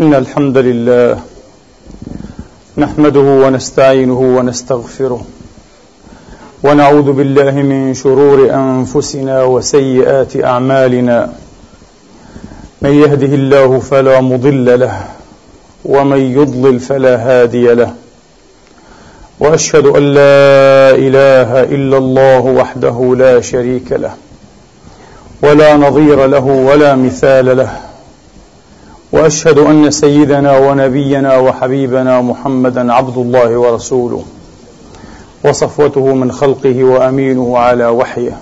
إن الحمد لله نحمده ونستعينه ونستغفره ونعوذ بالله من شرور أنفسنا وسيئات أعمالنا من يهده الله فلا مضل له ومن يضلل فلا هادي له وأشهد أن لا إله إلا الله وحده لا شريك له ولا نظير له ولا مثال له وأشهد أن سيدنا ونبينا وحبيبنا محمدا عبد الله ورسوله وصفوته من خلقه وأمينه على وحيه.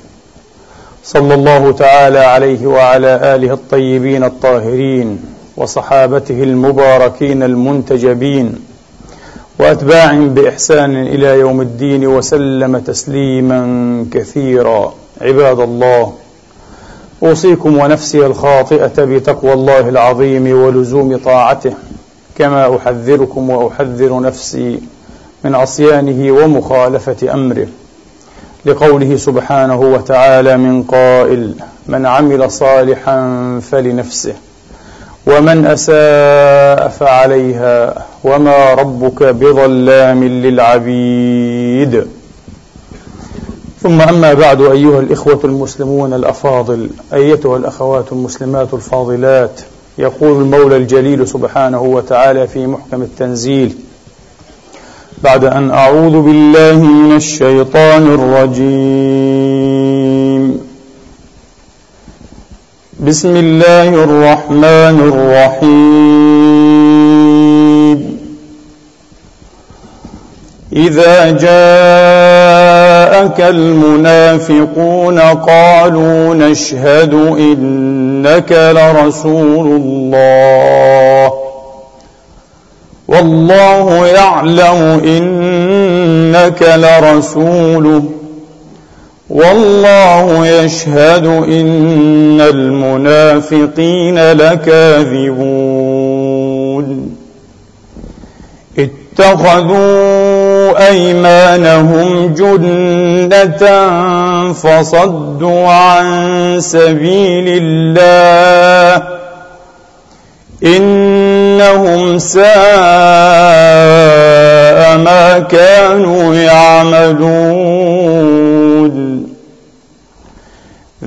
صلى الله تعالى عليه وعلى آله الطيبين الطاهرين وصحابته المباركين المنتجبين واتباعهم بإحسان إلى يوم الدين وسلم تسليما كثيرا. عباد الله أوصيكم ونفسي الخاطئة بتقوى الله العظيم ولزوم طاعته كما أحذركم وأحذر نفسي من عصيانه ومخالفة أمره. لقوله سبحانه وتعالى من قائل من عمل صالحا فلنفسه ومن أساء فعليها وما ربك بظلام للعبيد. ثم أما بعد أيها الإخوة المسلمون الأفاضل أيتها الأخوات المسلمات الفاضلات يقول المولى الجليل سبحانه وتعالى في محكم التنزيل بعد أن أعوذ بالله من الشيطان الرجيم. بسم الله الرحمن الرحيم. إذا جاءك المنافقون قالوا نشهد انك لرسول الله والله يعلم انك لرسوله والله يشهد ان المنافقين لكاذبون اتخذوا أيمانهم جنة فصدوا عن سبيل الله. إنهم ساء ما كانوا يعملون.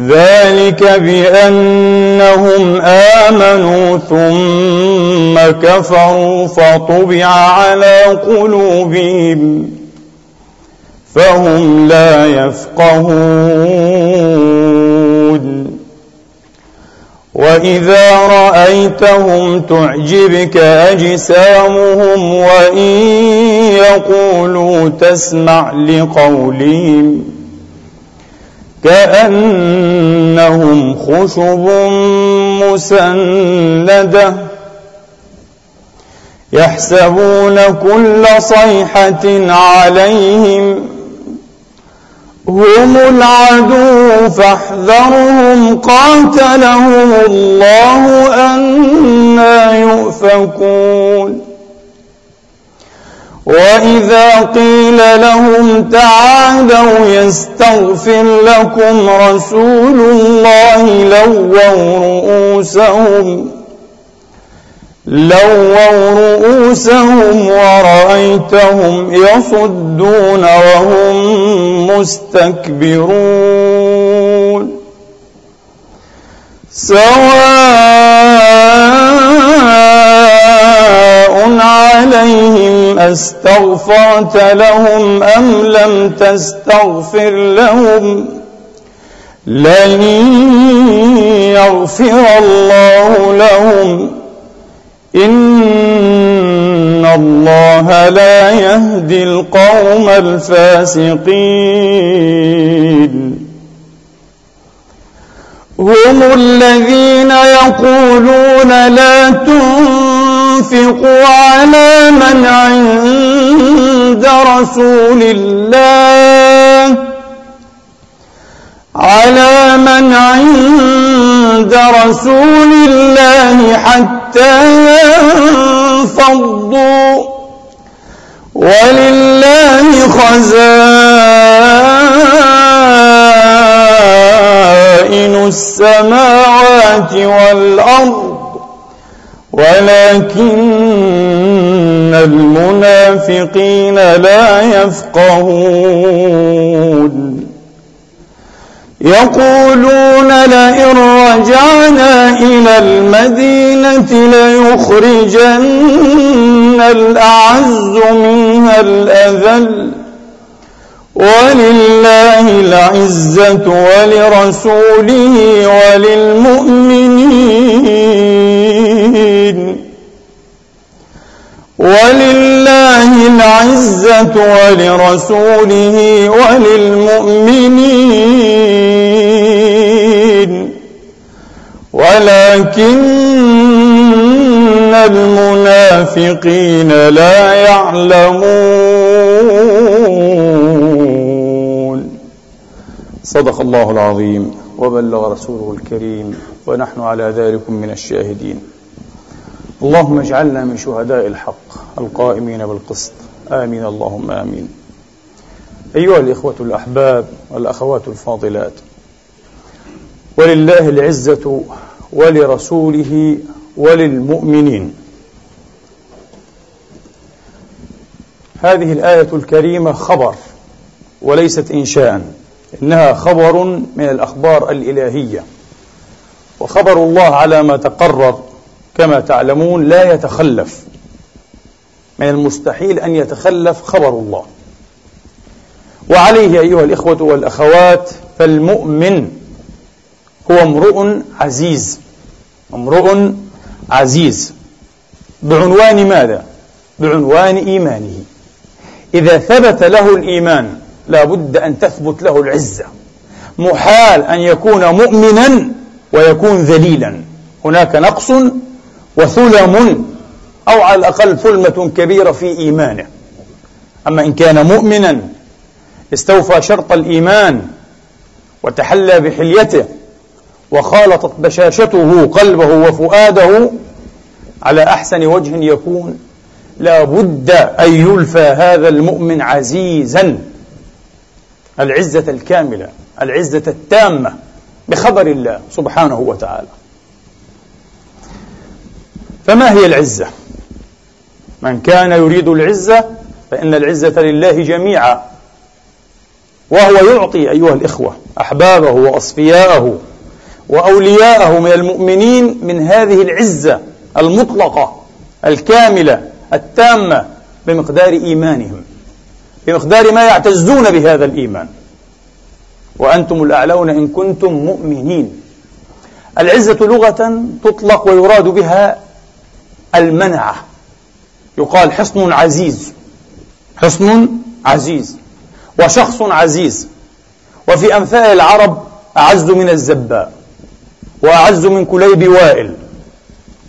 ذلك بأنهم آمنوا ثم كفروا فطبع على قلوبهم فهم لا يفقهون. وإذا رأيتهم تعجبك أجسامهم وإن يقولوا تسمع لقولهم كأنهم خشب مسندة يحسبون كل صيحة عليهم هم العدو فاحذرهم قاتلهم الله أنا يؤفكون وإذا قيل لهم تعالوا يستغفر لكم رسول الله لووا رؤوسهم لووا رؤوسهم ورأيتهم يصدون وهم مستكبرون سواء أستغفرت لهم أم لم تستغفر لهم؟ لن يغفر الله لهم. إن الله لا يهدي القوم الفاسقين. هم الذين يقولون لا تنفقوا على من عند رسول الله. على من عند رسول الله حتى ينفضوا. ولله خزائن السماوات والأرض. ولكن المنافقين لا يفقهون. يقولون لئن رجعنا إلى المدينة ليخرجن الأعز منها الأذل. ولله العزة ولرسوله وللمؤمنين. ولله العزة ولرسوله وللمؤمنين. ولكن المنافقين لا يعلمون. صدق الله العظيم وبلغ رسوله الكريم ونحن على ذلك من الشاهدين. اللهم اجعلنا من شهداء الحق القائمين بالقسط. آمين. اللهم آمين. أيها الإخوة الأحباب والأخوات الفاضلات ولله العزة ولرسوله وللمؤمنين. هذه الآية الكريمة خبر وليست إنشاء. إنها خبر من الأخبار الإلهية. وخبر الله على ما تقرر كما تعلمون لا يتخلف. من المستحيل أن يتخلف خبر الله. وعليه أيها الإخوة والأخوات فالمؤمن هو امرؤ عزيز. امرؤ عزيز. بعنوان ماذا؟ بعنوان إيمانه. إذا ثبت له الإيمان لا بد أن تثبت له العزة. محال أن يكون مؤمنا ويكون ذليلا. هناك نقص وثلم أو على الأقل ثلمة كبيرة في إيمانه. أما إن كان مؤمنا استوفى شرط الإيمان وتحلى بحليته وخالطت بشاشته قلبه وفؤاده على أحسن وجه يكون لا بد أن يلفى هذا المؤمن عزيزا. العزة الكاملة العزة التامة بخبر الله سبحانه وتعالى. فما هي العزة؟ من كان يريد العزة فإن العزة لله جميعا. وهو يعطي أيها الإخوة أحبابه وأصفياءه وأولياءه من المؤمنين من هذه العزة المطلقة الكاملة التامة بمقدار إيمانهم. بمقدار ما يعتزون بهذا الإيمان. وأنتم الأعلون إن كنتم مؤمنين. العزة لغة تطلق ويراد بها المنعة يقال حصن عزيز. حصن عزيز. وشخص عزيز. وفي أمثال العرب أعز من الزباء. وأعز من كليب وائل.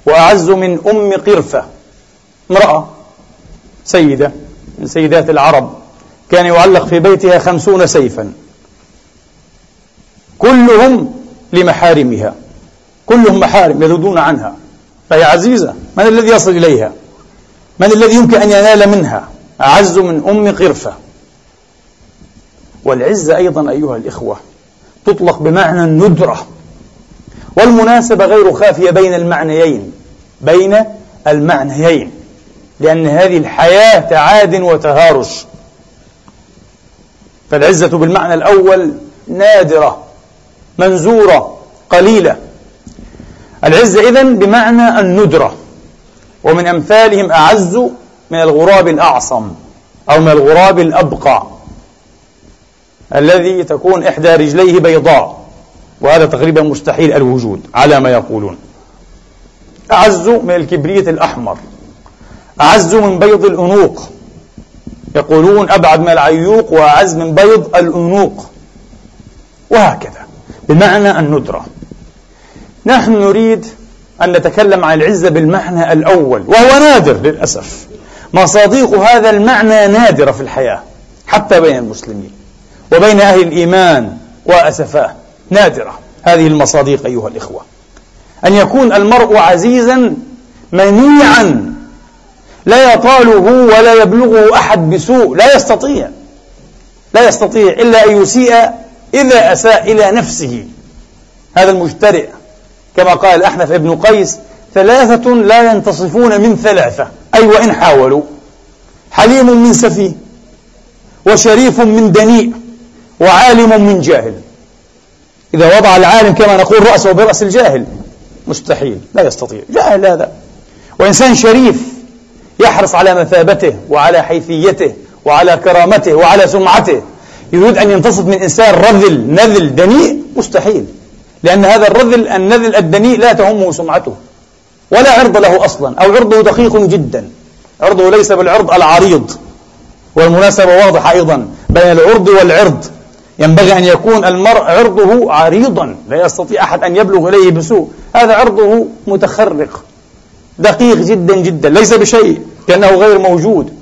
وأعز من أم قرفة. امرأة. سيدة. من سيدات العرب. كان يعلق في بيتها خمسون سيفا. كلهم لمحارمها. كلهم محارم يذودون عنها. فهي عزيزة. من الذي يصل إليها؟ من الذي يمكن أن ينال منها؟ أعز من أم قرفة. والعزة أيضا أيها الإخوة تطلق بمعنى الندرة. والمناسبة غير خافية بين المعنيين بين المعنيين لأن هذه الحياة تعاد وتهارش. فالعزة بالمعنى الأول نادرة منزورة قليلة. العزة إذن بمعنى الندرة ومن أمثالهم أعز من الغراب الأعصم أو من الغراب الأبقع الذي تكون إحدى رجليه بيضاء وهذا تقريبا مستحيل الوجود على ما يقولون. أعز من الكبريت الأحمر أعز من بيض الأنوق. يقولون أبعد من العيوق وأعز من بيض الأنوق. وهكذا. بمعنى الندرة نحن نريد أن نتكلم عن العزة بالمعنى الأول وهو نادر للأسف. مصاديق هذا المعنى نادرة في الحياة حتى بين المسلمين وبين أهل الإيمان وأسفاه. نادرة هذه المصاديق أيها الإخوة. أن يكون المرء عزيزا منيعا لا يطاله ولا يبلغه أحد بسوء. لا يستطيع. لا يستطيع إلا أن يسيء إذا أساء إلى نفسه. هذا المجترئ كما قال الأحنف ابن قيس ثلاثة لا ينتصفون من ثلاثة. أي وإن حاولوا. حليم من سفيه وشريف من دنيء وعالم من جاهل. إذا وضع العالم كما نقول رأسه برأس الجاهل مستحيل. لا يستطيع. جاهل هذا. وإنسان شريف يحرص على مثابته وعلى حيثيته وعلى كرامته وعلى سمعته. يريد أن ينتصف من إنسان رذل نذل دنيء؟ مستحيل. لأن هذا الرذل النذل الدنيء لا تهمه سمعته ولا عرض له أصلا أو عرضه دقيق جدا. عرضه ليس بالعرض العريض. والمناسبة واضحة أيضا بين العرض والعرض. ينبغي أن يكون المرء عرضه عريضا لا يستطيع أحد أن يبلغ إليه بسوء. هذا عرضه متخرق. دقيق جدا جدا ليس بشيء كأنه غير موجود.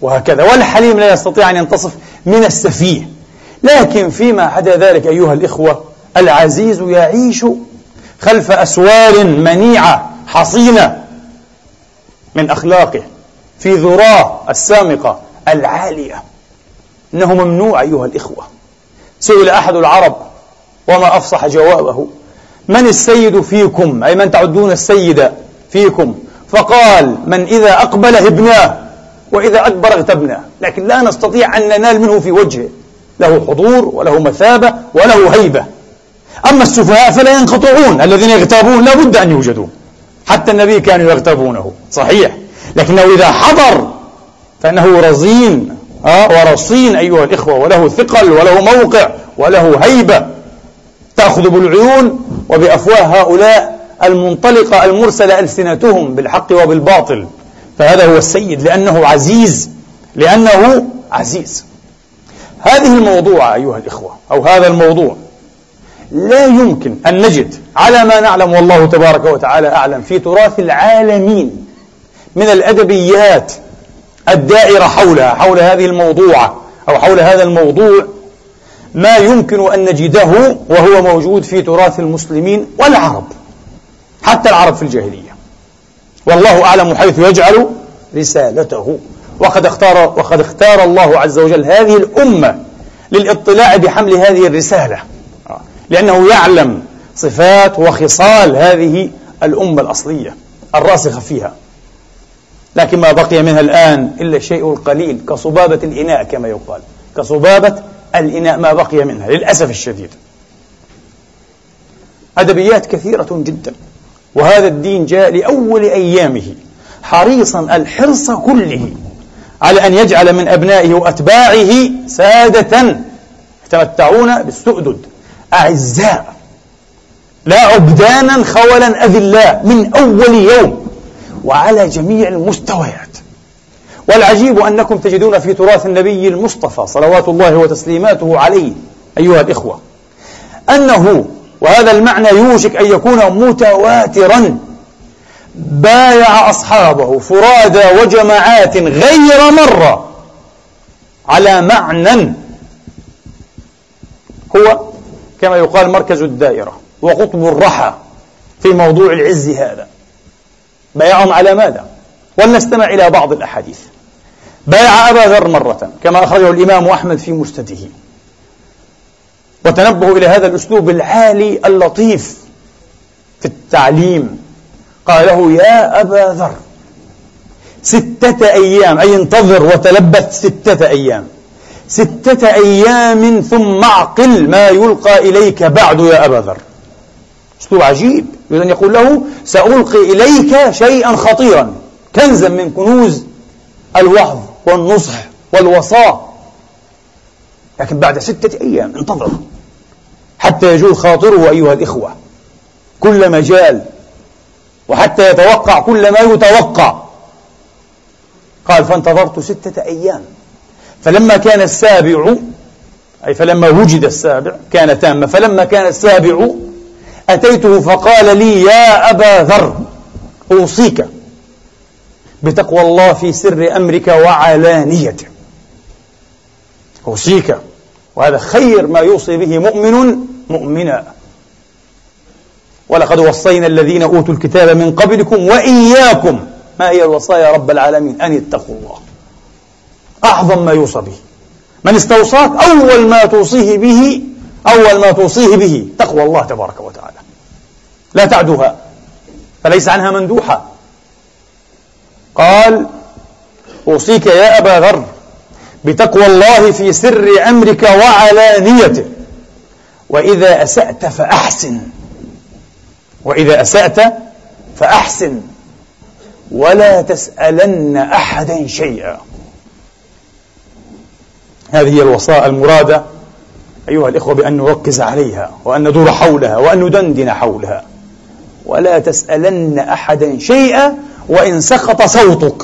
وهكذا والحليم لا يستطيع أن ينتصف من السفيه. لكن فيما عدا ذلك أيها الإخوة العزيز يعيش خلف أسوار منيعة حصينة من أخلاقه في ذراه السامقة العالية. إنه ممنوع أيها الإخوة. سئل أحد العرب وما أفصح جوابه. من السيد فيكم؟ أي من تعدون السيد فيكم؟ فقال من إذا أقبل هبناه وإذا أدبر اغتبناه. لكن لا نستطيع أن ننال منه في وجهه. له حضور وله مثابة وله هيبة. أما السفهاء فلا ينقطعون. الذين يغتابون لا بد أن يوجدوا حتى النبي كانوا يغتابونه. صحيح. لكنه إذا حضر فإنه رزين آه ورصين أيها الإخوة. وله ثقل وله موقع وله هيبة. تأخذ بالعيون وبأفواه هؤلاء المنطلقة المرسلة ألسنتهم بالحق وبالباطل. فهذا هو السيد لأنه عزيز لأنه عزيز. هذه الموضوع أيها الإخوة أو هذا الموضوع لا يمكن أن نجد على ما نعلم والله تبارك وتعالى أعلم في تراث العالمين من الأدبيات الدائرة حولها حول هذه الموضوعة أو حول هذا الموضوع ما يمكن أن نجده وهو موجود في تراث المسلمين والعرب حتى العرب في الجاهلية. والله أعلم حيث يجعل رسالته. وقد اختار وقد اختار الله عز وجل هذه الأمة للاطلاع بحمل هذه الرسالة. لأنه يعلم صفات وخصال هذه الأمة الأصلية الراسخة فيها. لكن ما بقي منها الآن إلا الشيء القليل كصبابة الإناء كما يقال. كصبابة الإناء ما بقي منها للأسف الشديد. أدبيات كثيرة جدا. وهذا الدين جاء لأول أيامه حريصا الحرص كله على أن يجعل من أبنائه وأتباعه سادة. يتمتعون بالسؤدد أعزاء لا عبدانا خولا أذلاء من أول يوم. وعلى جميع المستويات. والعجيب أنكم تجدون في تراث النبي المصطفى صلوات الله وتسليماته عليه أيها الإخوة أنه وهذا المعنى يوشك أن يكون متواترا بايع أصحابه فرادى وجماعات غير مرة على معنى هو كما يقال مركز الدائرة وقطب الرحى في موضوع العز هذا بايعهم على ماذا؟ ولنستمع إلى بعض الأحاديث بايع أبا ذر مرة كما أخرجه الإمام أحمد في مسنده وتنبهوا إلى هذا الأسلوب العالي اللطيف في التعليم. قال له يا أبا ذر ستة أيام أي انتظر وتلبث ستة أيام. ستة أيام ثم أعقل ما يلقى إليك بعد يا أبا ذر. أسلوب عجيب. يريد أن يقول له سألقي إليك شيئا خطيرا كنزا من كنوز الوعظ والنصح والوصاة. لكن بعد ستة أيام انتظر حتى يجول خاطره أيها الإخوة. كل مجال وحتى يتوقع كل ما يتوقع. قال فانتظرت ستة أيام. فلما كان السابع أي فلما وجد السابع كان تاما. فلما كان السابع أتيته فقال لي يا أبا ذر أوصيك. بتقوى الله في سر أمرك وعلانيته. أوصيك وهذا خير ما يوصي به مؤمن مؤمنا. ولقد وصينا الذين أوتوا الكتاب من قبلكم وإياكم. ما هي الوصايا رب العالمين؟ أن اتقوا الله. أعظم ما يوصى به. من استوصاك أول ما توصيه به أول ما توصيه به تقوى الله تبارك وتعالى. لا تعدها فليس عنها مندوحة. قال أوصيك يا أبا ذر بتقوى الله في سر أمرك وعلانيته. وإذا أسأت فأحسن. وإذا أسأت فأحسن. ولا تسألن أحدا شيئا. هذه هي الوصايا المرادة أيها الإخوة بأن نركز عليها وأن ندور حولها وأن ندندن حولها. ولا تسألن أحدا شيئا وإن سقط صوتك.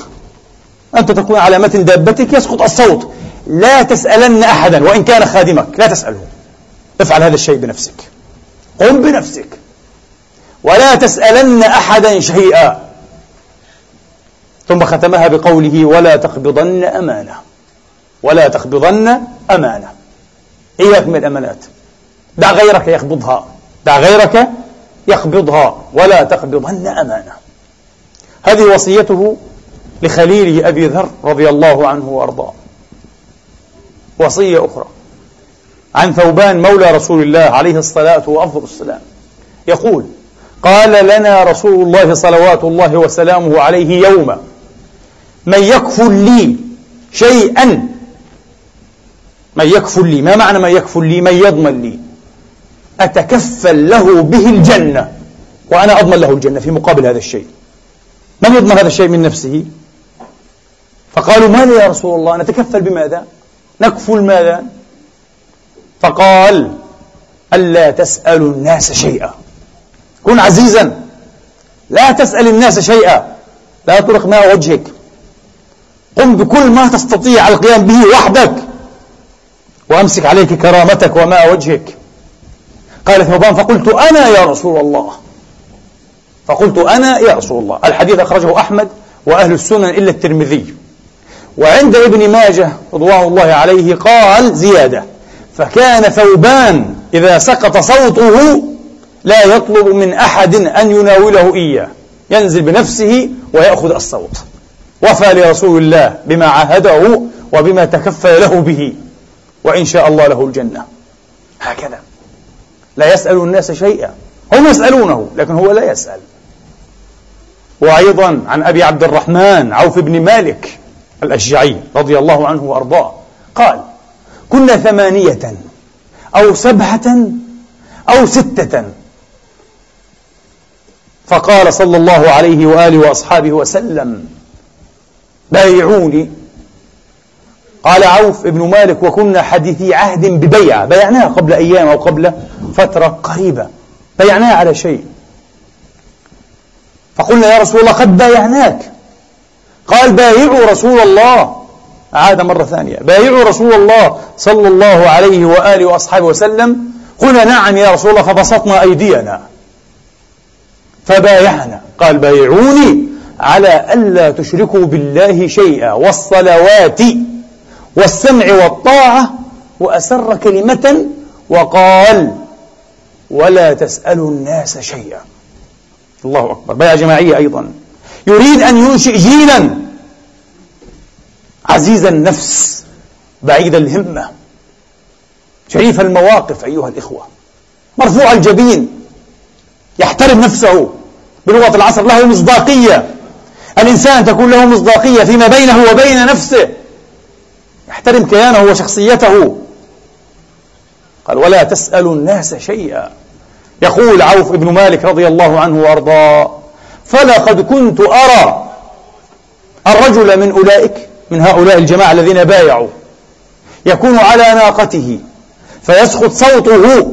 أنت تكون على متن دابتك يسقط الصوت. لا تسألن أحدا وإن كان خادمك لا تسأله. افعل هذا الشيء بنفسك. قم بنفسك. ولا تسألن أحدا شيئا. ثم ختمها بقوله ولا تقبضن أمانة. ولا تقبضن أمانة. إياك من الأمانات. دع غيرك يقبضها. دع غيرك يقبضها. ولا تقبضن أمانة. هذه وصيته لخليله أبي ذر رضي الله عنه وأرضاه. وصية أخرى. عن ثوبان مولى رسول الله عليه الصلاة وأفضل السلام. يقول قال لنا رسول الله صلوات الله وسلامه عليه يوما من يكفل لي شيئا من يكفل لي. ما معنى من يكفل لي من يضمن لي أتكفل له به الجنة وأنا أضمن له الجنة في مقابل هذا الشيء. من يضمن هذا الشيء من نفسه؟ فقالوا ماذا يا رسول الله؟ نتكفل بماذا؟ نكفل ماذا؟ فقال ألا تسألوا الناس شيئا. كن عزيزا لا تسأل الناس شيئا لا تطرق ماء وجهك. قم بكل ما تستطيع القيام به وحدك وأمسك عليك كرامتك وماء وجهك. قال ثوبان فقلت أنا يا رسول الله. فقلت أنا يا رسول الله الحديث أخرجه أحمد وأهل السنن إلا الترمذي. وعند ابن ماجه رضوان الله عليه قال زيادة فكان ثوبان إذا سقط صوته لا يطلب من أحد أن يناوله إياه ينزل بنفسه ويأخذ الصوت. وفى لرسول الله بما عاهده وبما تكفل له به وإن شاء الله له الجنة. هكذا. لا يسأل الناس شيئا هم يسألونه لكن هو لا يسأل. وأيضا عن أبي عبد الرحمن عوف بن مالك الأشجعي رضي الله عنه وأرضاه. قال كنا ثمانية أو سبعة أو ستة فقال صلى الله عليه وآله وأصحابه وسلم بايعوني قال عوف بن مالك وكنا حديثي عهد ببيعة بيعناها قبل أيام أو قبل فترة قريبة بيعناها على شيء فقلنا يا رسول الله قد بايعناك. قال بايعوا رسول الله. عاد مرة ثانية. بايعوا رسول الله صلى الله عليه وآله وأصحابه وسلم. قلنا نعم يا رسول الله فبسطنا أيدينا. فبايعنا. قال بايعوني على ألا تشركوا بالله شيئا والصلوات والسمع والطاعة وأسر كلمة وقال ولا تسألوا الناس شيئا. الله أكبر. بيع جماعية أيضا. يريد أن ينشئ جيلا. عزيز النفس. بعيد الهمة. شريف المواقف أيها الإخوة. مرفوع الجبين. يحترم نفسه. بلغة العصر له مصداقية. الإنسان تكون له مصداقية فيما بينه وبين نفسه. يحترم كيانه وشخصيته. قال ولا تسألوا الناس شيئا. يقول عوف بن مالك رضي الله عنه وأرضاه فلقد كنت أرى الرجل من أولئك من هؤلاء الجماعة الذين بايعوا يكون على ناقته فيسقط صوته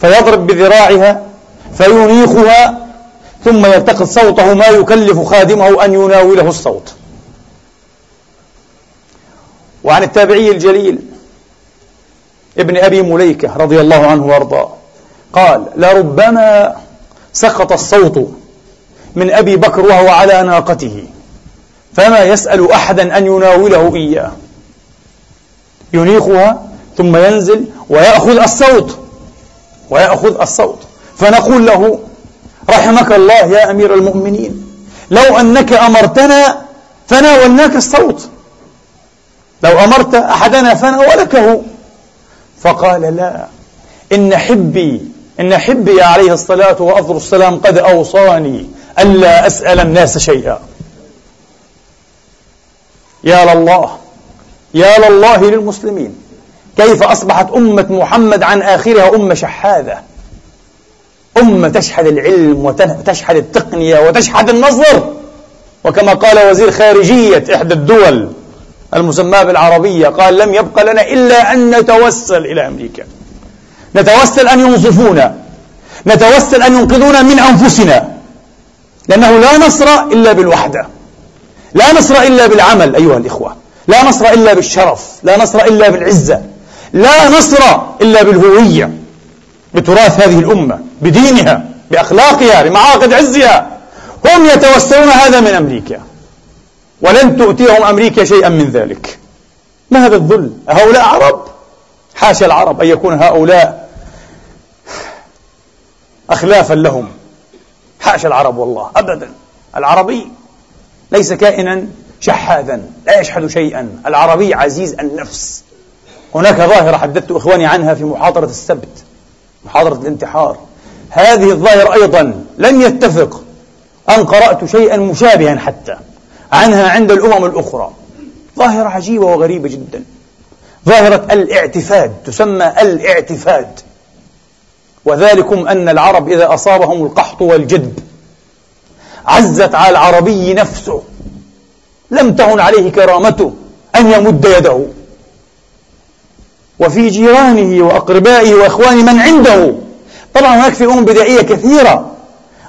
فيضرب بذراعها فينيخها ثم يلتقط صوته ما يكلف خادمه أن يناوله الصوت. وعن التابعي الجليل ابن أبي مليكة رضي الله عنه وأرضاه قال لربما سقط الصوت من أبي بكر وهو على ناقته فما يسأل أحدا أن يناوله إياه. ينيخها ثم ينزل ويأخذ الصوت ويأخذ الصوت. فنقول له رحمك الله يا أمير المؤمنين لو أنك أمرتنا فناولناك الصوت. لو أمرت أحدنا فناولكه. فقال لا إن حبي إن حبي عليه الصلاة وأفضل السلام قد أوصاني ألا أسأل الناس شيئا. يا لله يا لله للمسلمين كيف أصبحت أمة محمد عن آخرها أمة شحاذة؟ أمة تشحذ العلم وتشحذ التقنية وتشحذ النظر. وكما قال وزير خارجية إحدى الدول المسماة بالعربية قال لم يبق لنا إلا أن نتوسل إلى أمريكا. نتوسل أن ينصفونا نتوسل أن ينقذونا من أنفسنا. لأنه لا نصر إلا بالوحدة. لا نصر إلا بالعمل أيها الإخوة. لا نصر إلا بالشرف. لا نصر إلا بالعزة. لا نصر إلا بالهوية. بتراث هذه الأمة بدينها بأخلاقها بمعاقد عزها. هم يتوسلون هذا من أمريكا. ولن تؤتيهم أمريكا شيئا من ذلك. ما هذا الذل؟ هؤلاء عرب؟ حاشا العرب أن يكون هؤلاء أخلافا لهم. حاشا العرب والله أبدا. العربي ليس كائنا شحاذا لا يشحذ شيئا. العربي عزيز النفس. هناك ظاهرة حدثت إخواني عنها في محاضرة السبت محاضرة الانتحار. هذه الظاهرة أيضا لم يتفق. أن قرأت شيئا مشابها حتى عنها عند الأمم الأخرى. ظاهرة عجيبة وغريبة جدا. ظاهرة الإعتفاد تسمى الإعتفاد. وذلكم أن العرب إذا أصابهم القحط والجدب عزت على العربي نفسه لم تهن عليه كرامته أن يمد يده. وفي جيرانه وأقربائه وإخوانه من عنده. طبعا هناك في أمم بدائية كثيرة.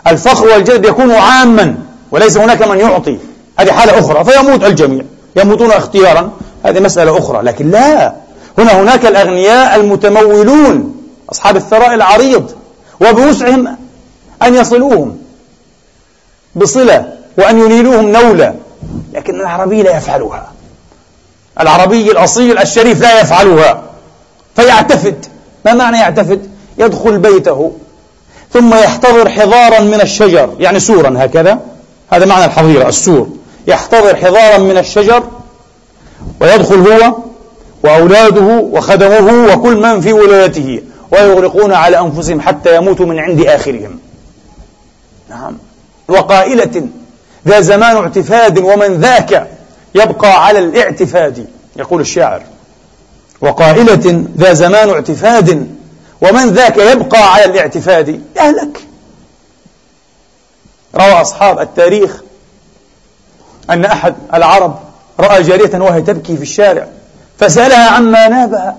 الفخر والجذب يكون عاما وليس هناك من يعطي. هذه حالة أخرى. فيموت الجميع. يموتون اختيارا. هذه مسألة أخرى. لكن لا. هنا هناك الأغنياء المتمولون. أصحاب الثراء العريض وبوسعهم أن يصلوهم بصلة وأن ينيلوهم نولة لكن العربي لا يفعلها. العربي الأصيل الشريف لا يفعلها فيعتفد. ما معنى يعتفد؟ يدخل بيته ثم يحتضر حضارا من الشجر يعني سورا هكذا. هذا معنى الحظيرة السور. يحتضر حضارا من الشجر ويدخل هو وأولاده وخدمه وكل من في ولايته. ويغرقون على أنفسهم حتى يموتوا من عند آخرهم. نعم. وقائلة ذا زمان اعتفاد ومن ذاك يبقى على الاعتفاد. يقول الشاعر. وقائلة ذا زمان اعتفاد ومن ذاك يبقى على الاعتفاد. يهلك. روى أصحاب التاريخ أن أحد العرب رأى جارية وهي تبكي في الشارع فسألها عما نابها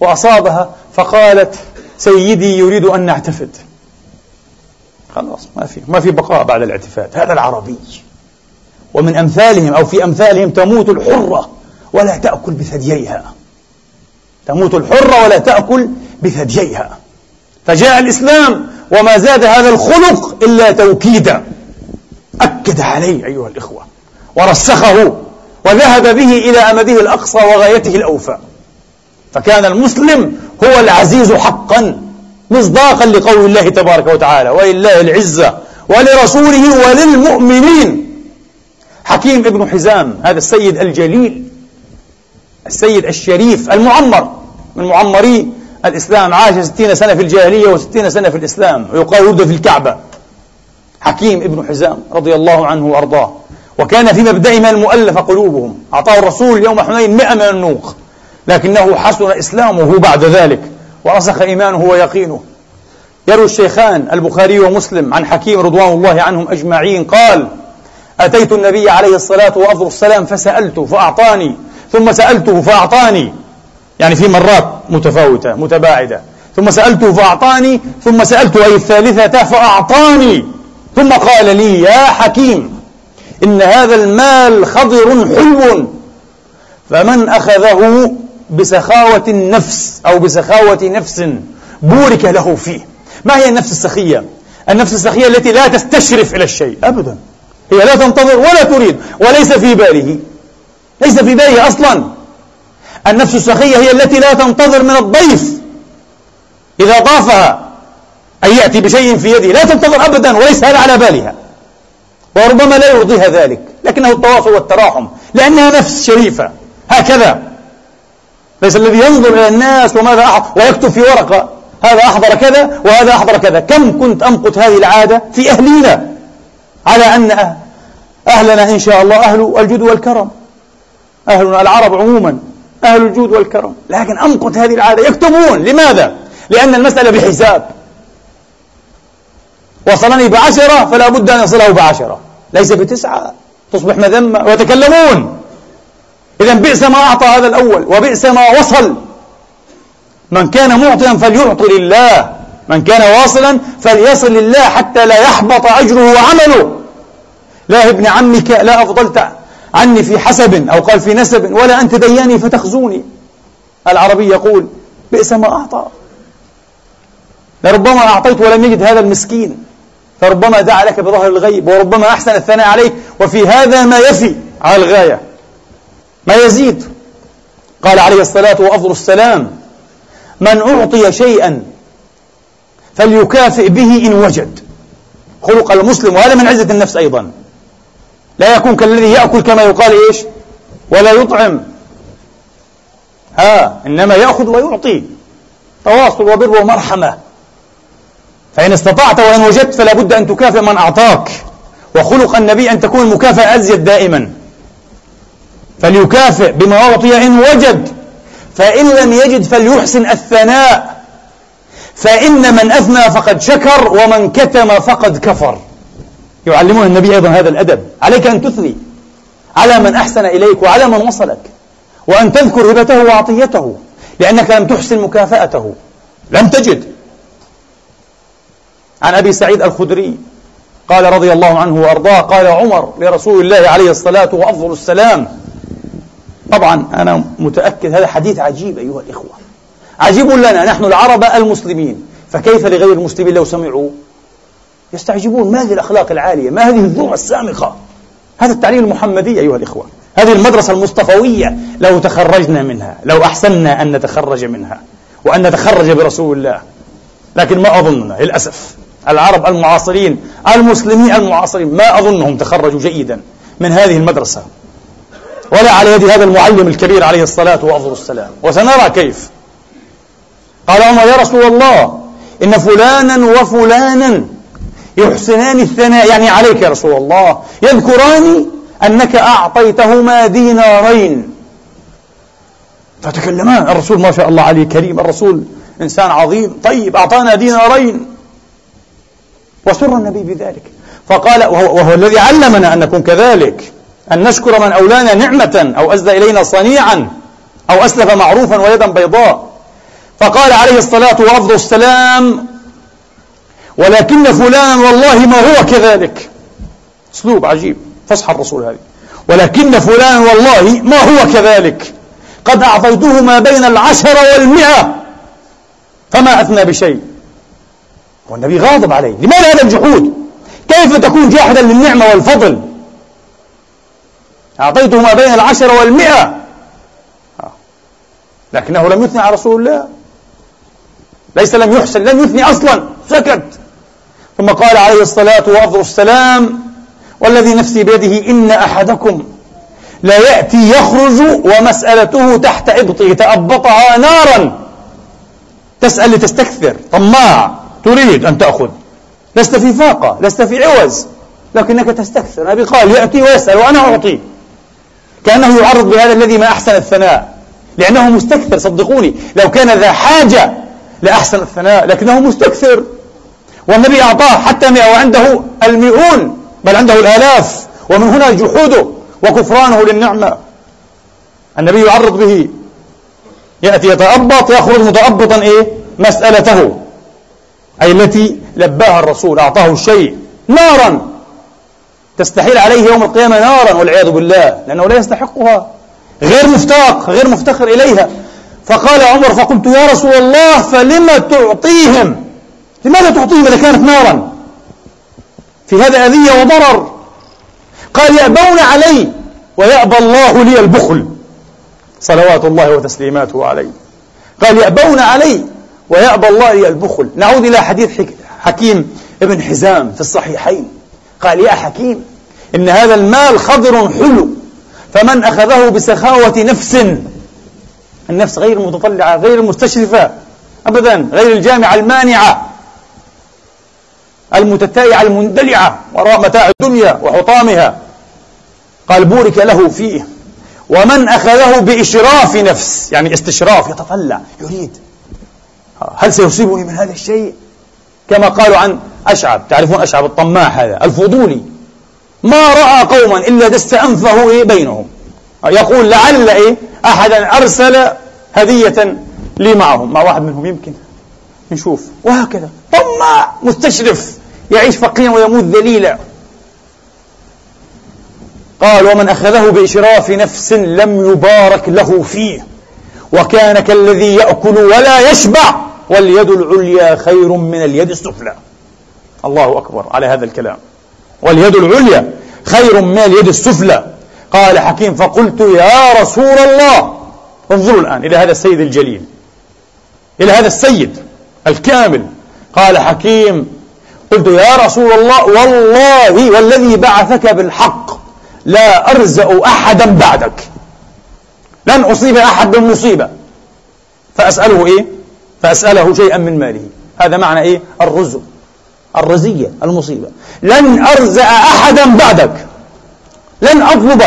وأصابها فقالت سيدي يريد أن نعتفد. خلاص ما في ما في بقاء بعد الاعتفاد. هذا العربي. ومن أمثالهم أو في أمثالهم تموت الحرة ولا تأكل بثدييها. تموت الحرة ولا تأكل بثدييها. فجاء الإسلام وما زاد هذا الخلق إلا توكيدا. أكد عليه أيها الإخوة. ورسخه وذهب به إلى أمده الأقصى وغايته الأوفى. فكان المسلم هو العزيز حقا مصداقا لقول الله تبارك وتعالى ولله العزة ولرسوله وللمؤمنين. حكيم ابن حزام هذا السيد الجليل السيد الشريف المعمر من معمري الإسلام عاش ستين سنة في الجاهلية وستين سنة في الإسلام ويقال ولد في الكعبة. حكيم ابن حزام رضي الله عنه وأرضاه. وكان في مبدئهم المؤلف قلوبهم. أعطاه الرسول يوم حنين مئة من النوق لكنه حسن إسلامه بعد ذلك ورسخ إيمانه ويقينه. يروي الشيخان البخاري ومسلم عن حكيم رضوان الله عنهم أجمعين قال أتيت النبي عليه الصلاة وأفضل السلام فسألته فأعطاني ثم سألته فأعطاني. يعني في مرات متفاوتة متباعدة. ثم سألته فأعطاني ثم سألته أي الثالثة فأعطاني. ثم قال لي يا حكيم إن هذا المال خضر حلو فمن أخذه بسخاوة النفس أو بسخاوة نفس بورك له فيه. ما هي النفس السخية؟ النفس السخية التي لا تستشرف إلى الشيء. أبدا. هي لا تنتظر ولا تريد وليس في باله. ليس في باله أصلا. النفس السخية هي التي لا تنتظر من الضيف. إذا ضافها أن يأتي بشيء في يده لا تنتظر أبدا وليس هذا على بالها. وربما لا يرضيها ذلك. لكنه التواصل والتراحم. لأنها نفس شريفة. هكذا. ليس الذي ينظر إلى الناس وماذا أعط ويكتب في ورقة هذا أحضر كذا وهذا أحضر كذا. كم كنت أمقت هذه العادة في أهلينا؟ على أن أهلنا إن شاء الله أهل الجود والكرم. أهلنا العرب عموما أهل الجود والكرم. لكن أمقت هذه العادة. يكتبون. لماذا؟ لأن المسألة بحساب. وصلني بعشرة فلا بد أن يصله بعشرة. ليس بتسعة. تصبح مذمة. ويتكلمون. إذا بئس ما أعطى هذا الأول وبئس ما وصل. من كان معطيا فليعطي لله من كان واصلا فليصل لله حتى لا يحبط أجره وعمله. لا ابن عمك لا أفضلت عني في حسب أو قال في نسب ولا أنت دياني فتخزوني. العربي يقول بئس ما أعطى. لربما أعطيت ولم يجد هذا المسكين. فربما دعا لك بظهر الغيب وربما أحسن الثناء عليك. وفي هذا ما يفي على الغاية. ما يزيد؟ قال عليه الصلاة وأفضل السلام. من أعطي شيئا فليكافئ به إن وجد. خلق المسلم وهذا من عزة النفس أيضا. لا يكون كالذي يأكل كما يقال إيش؟ ولا يطعم. ها إنما يأخذ ويعطي. تواصل وبر ومرحمة. فإن استطعت وإن وجدت فلا بد أن تكافئ من أعطاك. وخلق النبي أن تكون المكافأة أزيد دائما. فليكافئ بما أعطي إن وجد. فإن لم يجد فليحسن الثناء. فإن من أثنى فقد شكر ومن كتم فقد كفر. يعلمون النبي أيضا هذا الأدب. عليك أن تثني على من أحسن إليك وعلى من وصلك وأن تذكر هبته وعطيته لأنك لم تحسن مكافأته. لم تجد. عن أبي سعيد الخدري قال رضي الله عنه وأرضاه قال عمر لرسول الله عليه الصلاة وأفضل السلام طبعا أنا متأكد هذا حديث عجيب أيها الإخوة. عجيب لنا نحن العرب المسلمين. فكيف لغير المسلمين لو سمعوا؟ يستعجبون. ما هذه الأخلاق العالية؟ ما هذه الذوق السامقة هذا التعليم المحمدي أيها الإخوة. هذه المدرسة المصطفوية لو تخرجنا منها لو أحسننا أن نتخرج منها وأن نتخرج برسول الله. لكن ما أظننا للأسف. العرب المعاصرين المسلمين المعاصرين ما أظنهم تخرجوا جيدا من هذه المدرسة. ولا على يد هذا المعلم الكبير عليه الصلاة وأفضل السلام. وسنرى كيف. قال عمر يا رسول الله إن فلانا وفلانا يحسنان الثناء. يعني عليك يا رسول الله. يذكران أنك أعطيتهما دينارين. فتكلمان. الرسول ما شاء الله عليه كريم الرسول إنسان عظيم. طيب أعطانا دينارين. وسر النبي بذلك. فقال وهو, وهو الذي علمنا أن نكون كذلك. أن نشكر من أولانا نعمة أو أسدى إلينا صنيعا أو أسلف معروفا ويدا بيضاء. فقال عليه الصلاة وأفضل السلام ولكن فلانا والله ما هو كذلك. أسلوب عجيب فصح الرسول هذه. ولكن فلانا والله ما هو كذلك. قد أعطيته ما بين العشرة والمئة فما أثنى بشيء. والنبي غاضب عليه. لماذا هذا الجحود؟ كيف تكون جاحدا للنعمة والفضل؟ أعطيته ما بين العشرة والمئة. لكنه لم يثني على رسول الله. ليس لم يحسن لم يثني أصلا. سكت. ثم قال عليه الصلاة وأفضل السلام والذي نفسي بيده إن أحدكم لا يأتي يخرج ومسألته تحت إبطه تأبطها نارا. تسأل لتستكثر. طماع. تريد أن تأخذ. لست في فاقة لست في عوز. لكنك تستكثر. النبي قال يأتي ويسأل وأنا أعطي. كأنه يعرض بهذا الذي ما أحسن الثناء. لأنه مستكثر صدقوني. لو كان ذا حاجة لأحسن الثناء لكنه مستكثر. والنبي أعطاه حتى وعنده المئون بل عنده الآلاف. ومن هنا جحوده وكفرانه للنعمة. النبي يعرض به. يأتي يتأبط يخرج متأبطا إيه؟ مسألته. أي التي لباها الرسول أعطاه الشيء. نارا. تستحيل عليه يوم القيامة نارا والعياذ بالله لأنه لا يستحقها. غير مفتاق غير مفتخر إليها. فقال عمر فقلت يا رسول الله فلم تعطيهم؟ لماذا تعطيهم إذا كانت نارا؟ في هذا أذية وضرر. قال يأبون علي ويأبى الله لي البخل. صلوات الله وتسليماته عليه. قال يأبون علي ويأبى الله لي البخل. نعود إلى حديث حكيم ابن حزام في الصحيحين. قال يا حكيم إن هذا المال خضر حلو فمن أخذه بسخاوة نفس النفس غير المتطلعة غير المستشرفة أبدا غير الجامعة المانعة المتتائعة المندلعة وراء متاع الدنيا وحطامها قال بورك له فيه. ومن أخذه بإشراف نفس يعني استشراف يتطلع يريد. هل سيصيبني من هذا الشيء؟ كما قالوا عن أشعب. تعرفون أشعب الطماع هذا؟ الفضولي. ما رأى قوما إلا دست أنفه إيه بينهم. يقول لعل إيه أحدا أرسل هدية لي معهم. مع واحد منهم يمكن نشوف وهكذا. طماع مستشرف. يعيش فقيرا ويموت ذليلا. قال ومن أخذه بإشراف نفس لم يبارك له فيه. وكان كالذي يأكل ولا يشبع. واليد العليا خير من اليد السفلى. الله أكبر على هذا الكلام. واليد العليا خير من اليد السفلى. قال حكيم فقلت يا رسول الله انظروا الآن إلى هذا السيد الجليل إلى هذا السيد الكامل. قال حكيم قلت يا رسول الله والله والذي بعثك بالحق لا أرزأ أحدا بعدك. لن أصيب أحد بالمصيبة فأسأله إيه؟ فأسأله شيئا من ماله. هذا معنى إيه؟ الرزق. الرزية المصيبة. لن أرزأ أحدا بعدك. لن أطلب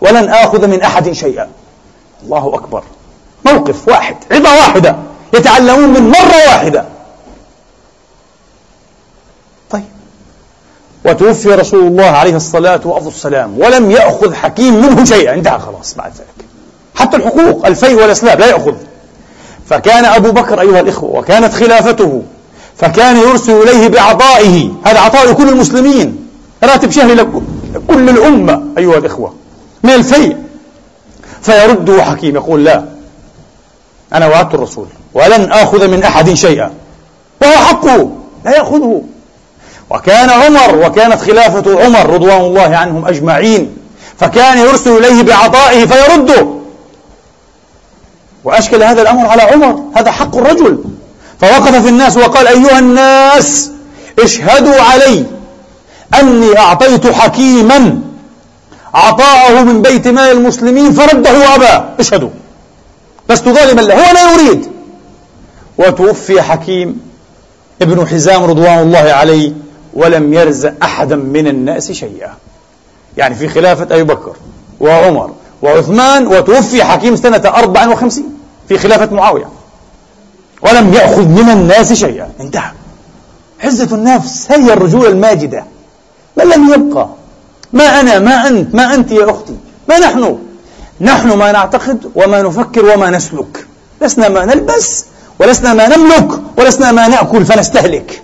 ولن آخذ من أحد شيئا. الله أكبر. موقف واحد عظة واحدة. يتعلمون من مرة واحدة. طيب. وتوفي رسول الله عليه الصلاة والسلام ولم يأخذ حكيم منه شيئا. انتهى خلاص بعد ذلك. حتى الحقوق الفي والأسلاب لا يأخذ. فكان أبو بكر أيها الإخوة وكانت خلافته فكان يرسل إليه بعطائه هذا عطاء لكل المسلمين. راتب شهري لكل الأمة أيها الإخوة. من الفي فيرده حكيم يقول لا. أنا وعدت الرسول. ولن آخذ من أحد شيئا. وهو حقه. لا يأخذه. وكان عمر وكانت خلافة عمر رضوان الله عنهم أجمعين. فكان يرسل إليه بعطائه فيرده. وأشكل هذا الأمر على عمر. هذا حق الرجل. فوقف في الناس وقال أيها الناس اشهدوا علي أني أعطيت حكيما عطاءه من بيت مال المسلمين فرده وأبى اشهدوا. لست ظالما له هو لا يريد. وتوفي حكيم ابن حزام رضوان الله عليه ولم يرزق أحدا من الناس شيئا. يعني في خلافة أبي بكر وعمر وعثمان وتوفي حكيم سنة 54 في خلافة معاوية. ولم يأخذ من الناس شيئا. انتهى. عزة النفس هي الرجولة الماجدة. ما لم يبقى. ما أنا ما أنت ما أنت يا أختي. ما نحن؟ نحن ما نعتقد وما نفكر وما نسلك. لسنا ما نلبس ولسنا ما نملك ولسنا ما نأكل فنستهلك.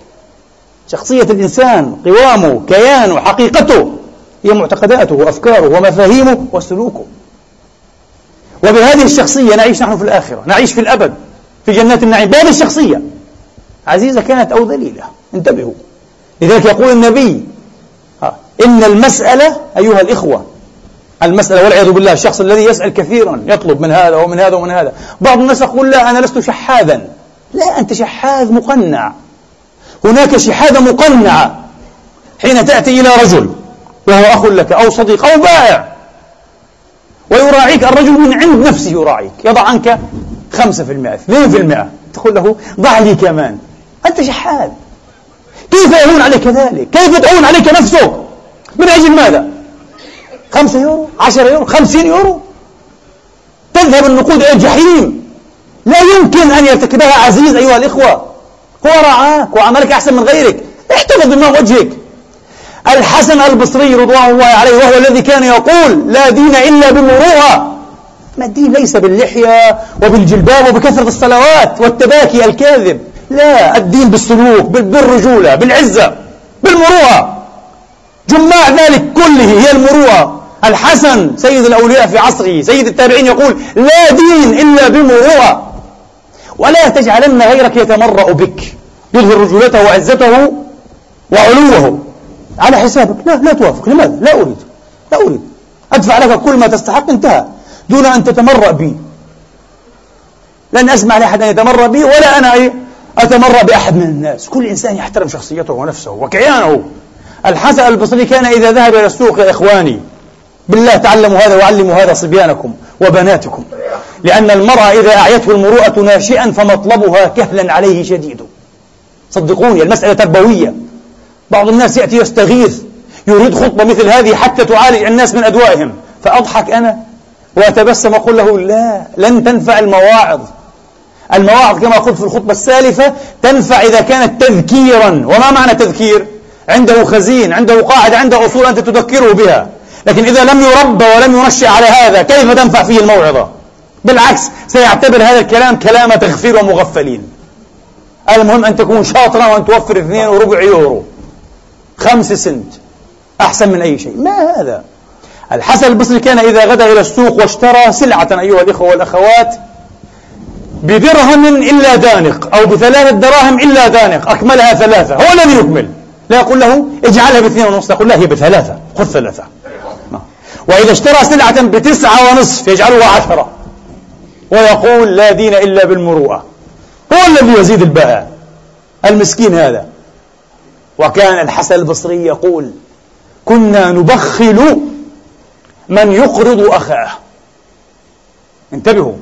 شخصية الإنسان قوامه كيانه حقيقته هي معتقداته وأفكاره ومفاهيمه وسلوكه. وبهذه الشخصية نعيش نحن في الآخرة نعيش في الأبد. في جنات النعيم بهذه الشخصية. عزيزة كانت أو ذليلة. انتبهوا. لذلك يقول النبي إن المسألة أيها الإخوة المسألة والعياذ بالله الشخص الذي يسأل كثيرا يطلب من هذا ومن هذا ومن هذا. بعض الناس يقول لا أنا لست شحاذا. لا أنت شحاذ مقنع. هناك شحاذة مقنعة حين تأتي إلى رجل وهو أخ لك أو صديق أو بائع ويراعيك. الرجل من عند نفسه يراعيك يضع عنك خمسة في المئة اثنين في المئة تقول له ضع لي كمان. أنت شحاذ كيف يهون عليك ذلك كيف تهون عليك نفسك من أجل ماذا؟ خمسة يورو عشرة يورو خمسين يورو. تذهب النقود إلى الجحيم. لا يمكن أن يرتكبها عزيز أيها الإخوة. هو رعاك وعملك أحسن من غيرك. احتفظ بما وجهك. الحسن البصري رضوان الله عليه وهو الذي كان يقول لا دين إلا بمروءة ما الدين ليس باللحية وبالجلباب وبكثرة الصلوات والتباكي الكاذب. لا الدين بالسلوك بالرجولة بالعزة بالمروءة. جماع ذلك كله هي المروءة. الحسن سيد الأولياء في عصره سيد التابعين يقول لا دين إلا بمروءة ولا تجعلن غيرك يتمرأ بك يظهر رجولته وعزته وعلوه. على حسابك. لا لا توافق. لماذا؟ لا أريد. لا أريد. أدفع لك كل ما تستحق. انتهى. دون أن تتمرأ بي. لن أسمع لأحد أن يتمرأ بي ولا أنا إيه أتمرأ بأحد من الناس. كل إنسان يحترم شخصيته ونفسه وكيانه. الحسن البصري كان إذا ذهب إلى السوق يا إخواني بالله تعلموا هذا وعلموا هذا صبيانكم وبناتكم. لأن المرأة إذا أعيته المروءة ناشئا فمطلبها كهلا عليه شديد. صدقوني المسألة تربوية. بعض الناس يأتي يستغيث يريد خطبة مثل هذه حتى تعالج الناس من أدوائهم. فأضحك أنا وأتبسم أقول له لا لن تنفع المواعظ. المواعظ كما قلت في الخطبة السالفة تنفع إذا كانت تذكيرا. وما معنى تذكير؟ عنده خزين عنده قاعدة عنده أصول أنت تذكره بها. لكن إذا لم يربى ولم ينشأ على هذا كيف تنفع فيه الموعظة؟ بالعكس سيعتبر هذا الكلام كلام تغفير ومغفلين. المهم أن تكون شاطرا وأن توفر اثنين وربع يورو. خمس سنت. أحسن من أي شيء. ما هذا؟ الحسن البصري كان إذا غدا إلى السوق واشترى سلعة أيها الإخوة والأخوات بدرهم إلا دانق أو بثلاثة دراهم إلا دانق أكملها ثلاثة هو الذي يكمل. لا يقول له اجعلها باثنين ونصف يقول لا هي بثلاثة خذ ثلاثة. وإذا اشترى سلعة بتسعة ونصف يجعلها عشرة. ويقول لا دين إلا بالمروءة. هو الذي يزيد البهاء المسكين هذا. وكان الحسن البصري يقول كنا نبخل من يقرض أخاه. انتبهوا.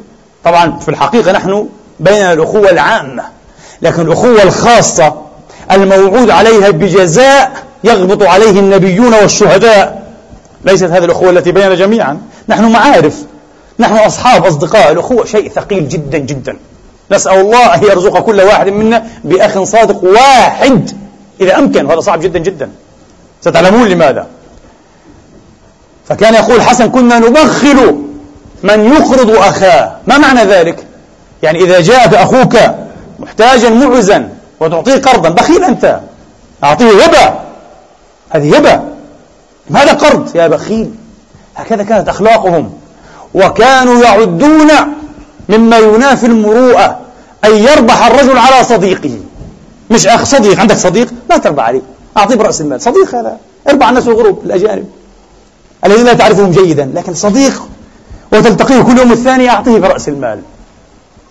طبعا في الحقيقة نحن بين الأخوة العامة لكن الأخوة الخاصة الموعود عليها بجزاء يغبط عليه النبيون والشهداء. ليست هذه الأخوة التي بيننا جميعا. نحن معارف. نحن أصحاب أصدقاء. الأخوة شيء ثقيل جدا جدا. نسأل الله أن يرزق كل واحد منا بأخ صادق واحد. إذا أمكن وهذا صعب جدا جدا. ستعلمون لماذا؟ فكان يقول حسن كنا نبخل من يقرض أخاه. ما معنى ذلك؟ يعني إذا جاءك أخوك محتاجا معزا وتعطيه قرضا بخيل أنت. أعطيه هبة هذه هبة هذا قرض؟ يا بخيل. هكذا كانت أخلاقهم. وكانوا يعدون مما ينافي المروءة أن يربح الرجل على صديقه. مش أخ صديق. عندك صديق؟ ما تربح عليه. أعطيه برأس المال. صديق هذا. أربع الناس الغروب الأجانب. الذين لا تعرفهم جيدا لكن صديق وتلتقيه كل يوم الثاني أعطيه برأس المال.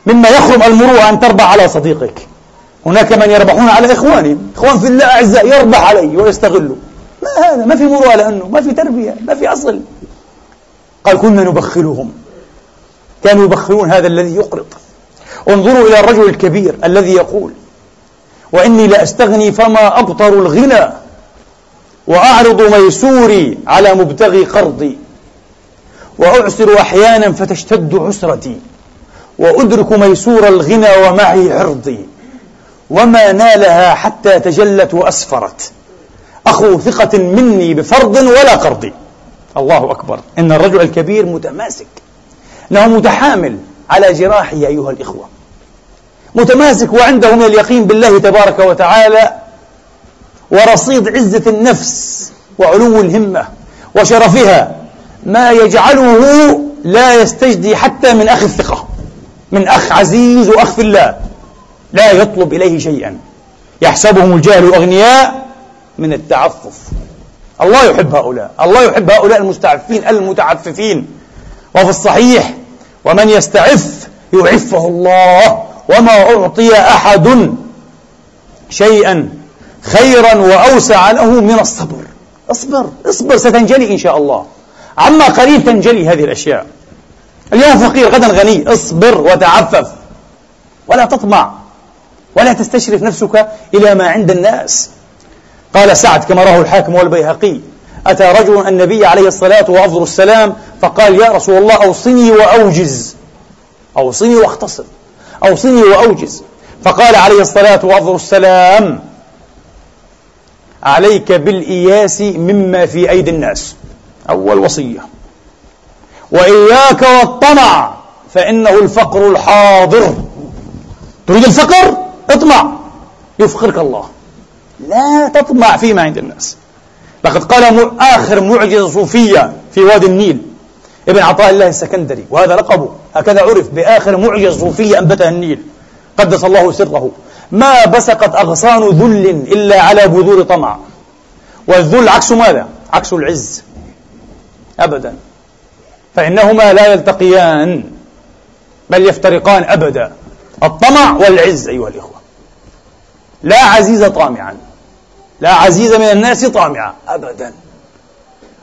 مما يخرم المروءة أن تربح على صديقك. هناك من يربحون على إخوانهم. إخوان في الله أعزاء يربح عليه ويستغله. ما هذا؟ ما في مروءة لأنه ما في تربية ما في أصل. قال كنا نبخلهم. كانوا يبخلون هذا الذي يقرض. انظروا إلى الرجل الكبير الذي يقول وإني لأستغني فما أبطر الغنى. وأعرض ميسوري على مبتغي قرضي وأعسر أحيانا فتشتد عسرتي وأدرك ميسور الغنى ومعي عرضي وما نالها حتى تجلت وأسفرت. أخو ثقة مني بفرض ولا قرض. الله أكبر. إن الرجل الكبير متماسك. أنه متحامل على جراحه أيها الإخوة. متماسك وعنده من اليقين بالله تبارك وتعالى ورصيد عزة النفس وعلو الهمة وشرفها ما يجعله لا يستجدي حتى من أخ الثقة من أخ عزيز وأخ في الله. لا يطلب إليه شيئا. يحسبهم الجهل أغنياء من التعفف. الله يحب هؤلاء. الله يحب هؤلاء المستعفين المتعففين. وفي الصحيح ومن يستعف يعفه الله وما أعطي أحد شيئا. خيرا وأوسع له من الصبر. اصبر اصبر ستنجلي إن شاء الله. عما قريب تنجلي هذه الأشياء. اليوم فقير غدا غني. اصبر وتعفف. ولا تطمع. ولا تستشرف نفسك إلى ما عند الناس. قال سعد كما رواه الحاكم والبيهقي أتى رجل النبي عليه الصلاة وأفضل السلام فقال يا رسول الله أوصني وأوجز. أوصني واختصر. أوصني وأوجز. فقال عليه الصلاة وأفضل السلام عليك بالإياس مما في أيدي الناس. أول وصية. وإياك والطمع فإنه الفقر الحاضر. تريد الفقر؟ اطمع. يفقرك الله. لا تطمع فيما عند الناس. لقد قال آخر معجزة صوفية في وادي النيل. ابن عطاء الله السكندري وهذا لقبه. هكذا عرف بآخر معجزة صوفية أنبتها النيل. قدس الله سره ما بسقت أغصان ذل إلا على بذور طمع. والذل عكس ماذا؟ عكس العز. أبدا. فإنهما لا يلتقيان بل يفترقان أبدا. الطمع والعز أيها الإخوة. لا عزيز طامعا. لا عزيز من الناس طامعا. أبدا.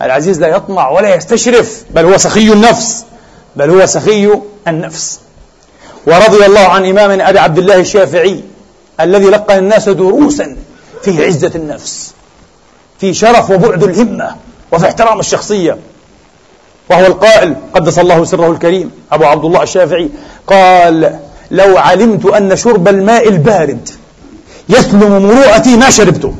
العزيز لا يطمع ولا يستشرف بل هو سخي النفس. بل هو سخي النفس. ورضي الله عن إمامنا أبي عبد الله الشافعي الذي لقن الناس دروسا في عزة النفس في شرف وبعد الهمة وفي احترام الشخصية. وهو القائل قدس الله سره الكريم أبو عبد الله الشافعي قال لو علمت أن شرب الماء البارد يسلم مروءتي ما شربته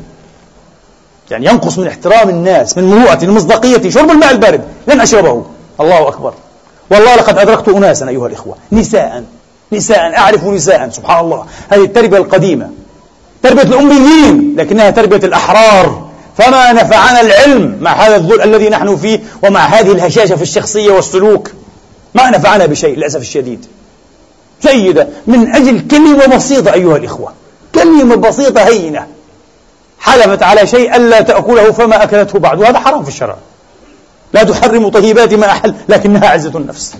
يعني ينقص من احترام الناس من مروءتي من مصداقيتي شرب الماء البارد لن أشربه. الله أكبر. والله لقد أدركت أناسا أيها الإخوة نساء. نساء أعرف نساء سبحان الله. هذه التربية القديمة. تربية الأميين لكنها تربية الأحرار. فما نفعنا العلم مع هذا الذل الذي نحن فيه ومع هذه الهشاشة في الشخصية والسلوك. ما نفعنا بشيء للأسف الشديد. جيدة من أجل كلمة بسيطة أيها الإخوة. كلمة بسيطة هينة. حلفت على شيء ألا تأكله فما أكلته بعد. وهذا حرام في الشرع. لا تحرم طيبات ما أحل لكنها عزة النفس.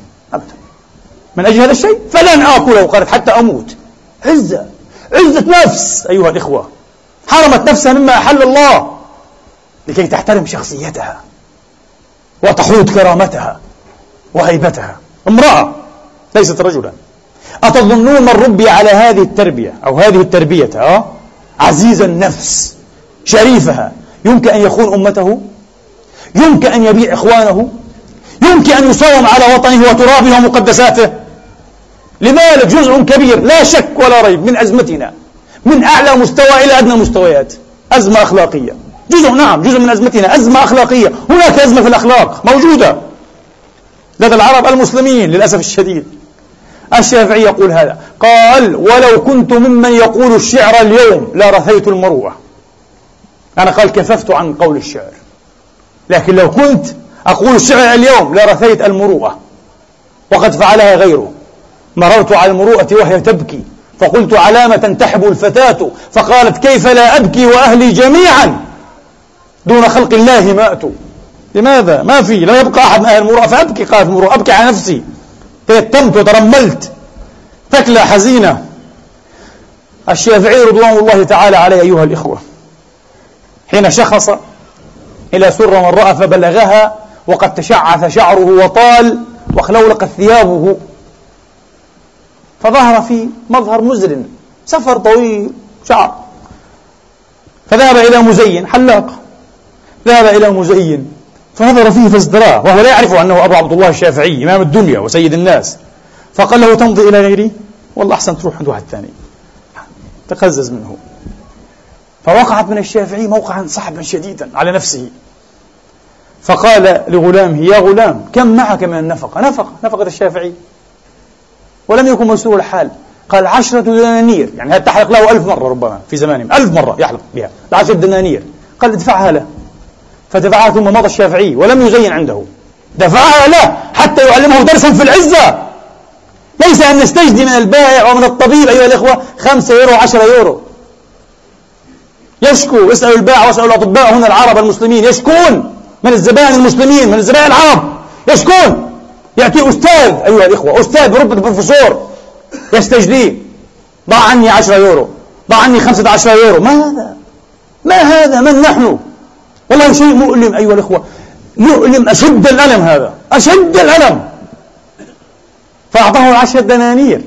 من أجل هذا الشيء؟ فلن آكله قالت حتى أموت. عزة. عزة نفس أيها الإخوة. حرمت نفسها مما أحل الله لكي تحترم شخصيتها وتحوط كرامتها وهيبتها. امرأة ليست رجلا. أتظنون من ربي على هذه التربية أو هذه التربية أه؟ عزيز النفس شريفها. يمكن أن يخون أمته؟ يمكن أن يبيع إخوانه؟ يمكن أن يصوم على وطنه وترابه ومقدساته؟ لذلك جزء كبير لا شك ولا ريب من أزمتنا من أعلى مستوى إلى أدنى مستويات أزمة أخلاقية. جزء نعم جزء من أزمتنا أزمة أخلاقية. هناك أزمة في الأخلاق موجودة. لدى العرب المسلمين للأسف الشديد. الشافعي يقول هذا قال ولو كنت ممن يقول الشعر اليوم لرثيت المروءة. أنا قال كففت عن قول الشعر. لكن لو كنت أقول الشعر اليوم لرثيت المروءة وقد فعلها غيره. مررت على المروءة وهي تبكي. فقلت علامة تنتحب الفتاة. فقالت كيف لا أبكي وأهلي جميعا؟ دون خلق الله ماتوا لماذا؟ ما في. لا يبقى أحد من أهل المروءة فأبكي. قالت المروءة أبكي على نفسي. تيتمت وترملت. ثكلى حزينة. الشافعي رضوان الله تعالى عليه أيها الإخوة. حين شخص إلى سرة من رأى فبلغها وقد تشعث شعره وطال وخلولقت ثيابه فظهر في مظهر مزر سفر طويل شعر. فذهب إلى مزين حلاق. ذهب إلى مزين. فنظر فيه فازدراه وهو لا يعرف أنه أبو عبد الله الشافعي إمام الدنيا وسيد الناس. فقال له تمضي إلى غيري؟ والله أحسن تروح عند واحد ثاني. تقزز منه. فوقعت من الشافعي موقعا صعبا شديدا على نفسه. فقال لغلامه يا غلام كم معك من النفقة؟ نفقة نفقة الشافعي. ولم يكن مسرور الحال. قال عشرة دنانير. يعني هذا تحلق له ألف مرة ربما في زمانهم. ألف مرة يحلق بها. عشرة دنانير. قال ادفعها له. فدفعها ثم مضى الشافعي ولم يزين عنده. دفعها له حتى يعلمه درسا في العزة. ليس أن نستجدي من البائع ومن الطبيب أيها الإخوة خمسة يورو عشرة يورو. يشكو. اسألوا البائع واسألوا الأطباء هنا العرب المسلمين. يشكون. من الزبائن المسلمين. من الزبائن العرب. يشكون. يأتي أستاذ أيها الإخوة أستاذ برتبة بروفيسور يستجديه ضع عني عشرة يورو. ضع عني خمسة عشر يورو. ما هذا؟ ما هذا؟ من نحن؟ والله شيء مؤلم أيها الإخوة. مؤلم أشد الألم هذا. أشد الألم. فأعطاه عشرة دنانير.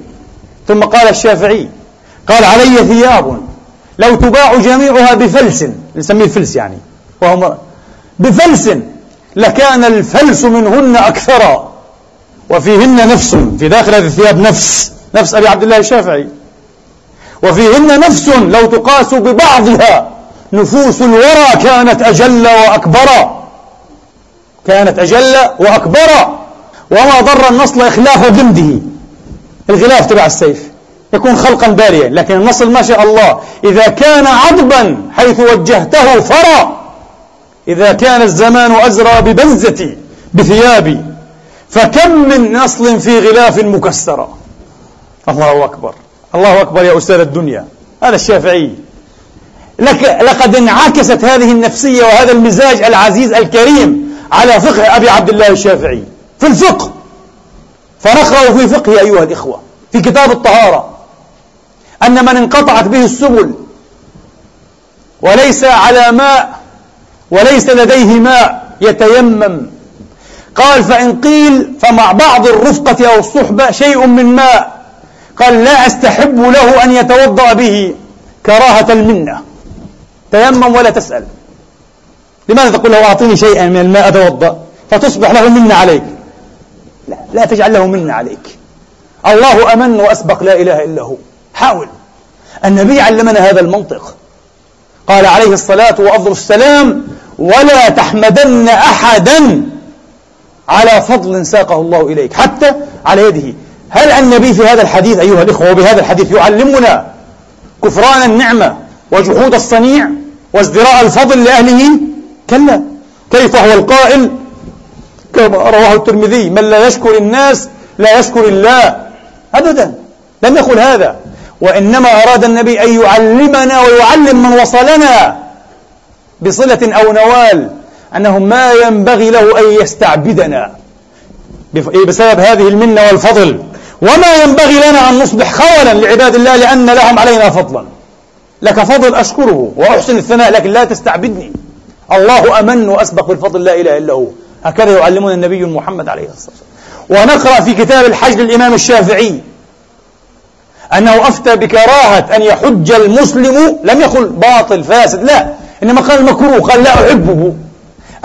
ثم قال الشافعي قال علي ثياب. لو تباع جميعها بفلس نسميه الفلس يعني وهو بفلس لكان الفلس منهن أكثر. وفيهن نفس في داخل هذه الثياب نفس نفس أبي عبد الله الشافعي. وفيهن نفس لو تقاس ببعضها نفوس الورى كانت أجل وأكبر. كانت أجل وأكبر. وما ضر النصل إخلاف جنده. الغلاف تبع السيف. يكون خلقا باريا لكن النصل ما شاء الله. إذا كان عضبا حيث وجهته فرى. إذا كان الزمان أزرى ببزتي بثيابي. فكم من نصل في غلاف مكسرة. الله أكبر. الله أكبر يا أستاذ الدنيا. هذا الشافعي. لك لقد انعكست هذه النفسية وهذا المزاج العزيز الكريم على فقه أبي عبد الله الشافعي في الفقه. فنقرأ في فقه أيها الإخوة في كتاب الطهارة. أن من انقطعت به السبل وليس على ماء وليس لديه ماء يتيمم. قال فإن قيل فمع بعض الرفقة أو الصحبة شيء من ماء قال لا أستحب له أن يتوضأ به كراهة المنة. تيمم ولا تسأل. لماذا تقول له أعطيني شيئا من الماء أتوضأ؟ فتصبح له منة عليك. لا, لا تجعل له منة عليك. الله أمن وأسبق لا إله إلا هو. حاول. النبي علمنا هذا المنطق. قال عليه الصلاة وأفضل السلام ولا تحمدن أحدا على فضل ساقه الله إليك. حتى على يده. هل النبي في هذا الحديث أيها الإخوة وبهذا الحديث يعلمنا كفران النعمة وجحود الصنيع وازدراء الفضل لأهله؟ كلا. كيف هو القائل؟ كما رواه الترمذي من لا يشكر الناس لا يشكر الله. أبدا. لم يقل هذا. وإنما أراد النبي أن يعلمنا ويعلم من وصلنا بصلة أو نوال. أنه ما ينبغي له أن يستعبدنا. بسبب هذه المنة والفضل. وما ينبغي لنا أن نصبح خولا لعباد الله لأن لهم علينا فضلا. لك فضل أشكره وأحسن الثناء لكن لا تستعبدني. الله أمن وأسبق بالفضل لا إله إلا هو. هكذا يعلمنا النبي محمد عليه الصلاة والسلام. ونقرأ في كتاب الحج للإمام الشافعي أنه أفتى بكراهة أن يحج المسلم. لم يقل باطل فاسد لا. إنما قال مكروه قال لا أحبه.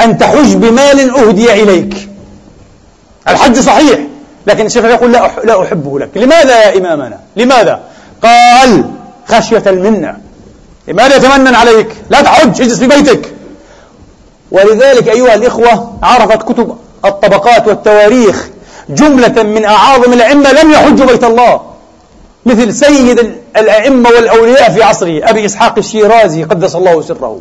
أن تحج بمال أهدي إليك. الحج صحيح لكن الشافعي يقول لا لا أحبه لك. لماذا يا إمامنا؟ لماذا؟ قال خشية المنة لماذا يتمنن عليك؟ لا تحج اجلس في بيتك. ولذلك أيها الإخوة عرفت كتب الطبقات والتواريخ جملة من أعاظم الأئمة لم يحجوا بيت الله. مثل سيد الأئمة والأولياء في عصره أبي إسحاق الشيرازي قدس الله سره.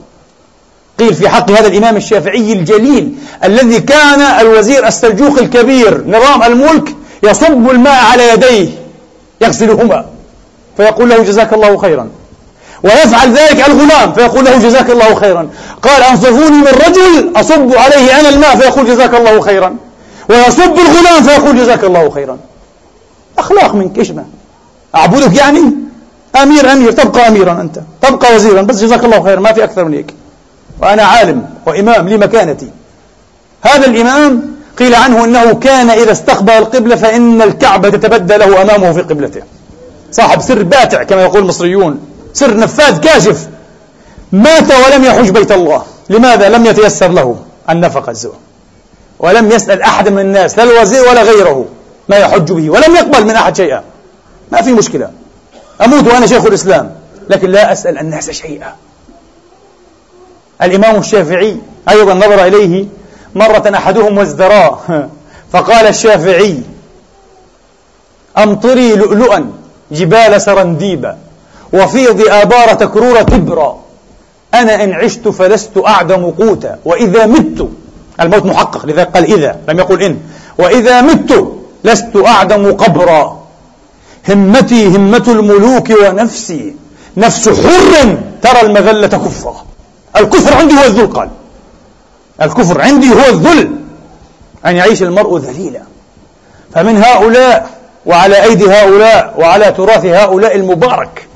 قيل في حق هذا الإمام الشافعي الجليل الذي كان الوزير السلجوقي الكبير نظام الملك يصب الماء على يديه يغسلهما فيقول له جزاك الله خيرا. ويفعل ذلك الغلام فيقول له جزاك الله خيرا. قال أنصفوني من رجل أصب عليه أنا الماء فيقول جزاك الله خيرا. ويصب الغلام فيقول جزاك الله خيرا. أخلاق منك إيش أعبدك يعني؟ أمير أمير تبقى أميرا أنت تبقى وزيرا بس جزاك الله خيرا ما في أكثر من هيك. وأنا عالم وإمام لي مكانتي هذا الإمام قيل عنه أنه كان إذا استقبل القبلة فإن الكعبة تتبدى له أمامه في قبلته. صاحب سر باتع كما يقول المصريون سر نفاذ كاشف. مات ولم يحج بيت الله. لماذا؟ لم يتيسر له النفقة الزوج ولم يسأل أحد من الناس لا الوزير ولا غيره ما يحج به ولم يقبل من أحد شيئا. ما في مشكلة. أموت وأنا شيخ الإسلام لكن لا أسأل الناس شيئا. الإمام الشافعي أيضا نظر إليه مرة أحدهم وازدراء فقال الشافعي أمطري لؤلؤا جبال سرنديبا وفيض آبار تكرور كبرا أنا إن عشت فلست أعدم قوتا وإذا مت الموت محقق لذلك قال إذا لم يقل إن. وإذا مت لست أعدم قبرا. همتي همة الملوك ونفسي. نفس حر ترى المذلة كفرا. الكفر عندي هو الذل قال. الكفر عندي هو الذل أن يعيش المرء ذليلا. فمن هؤلاء وعلى أيدي هؤلاء وعلى تراث هؤلاء المبارك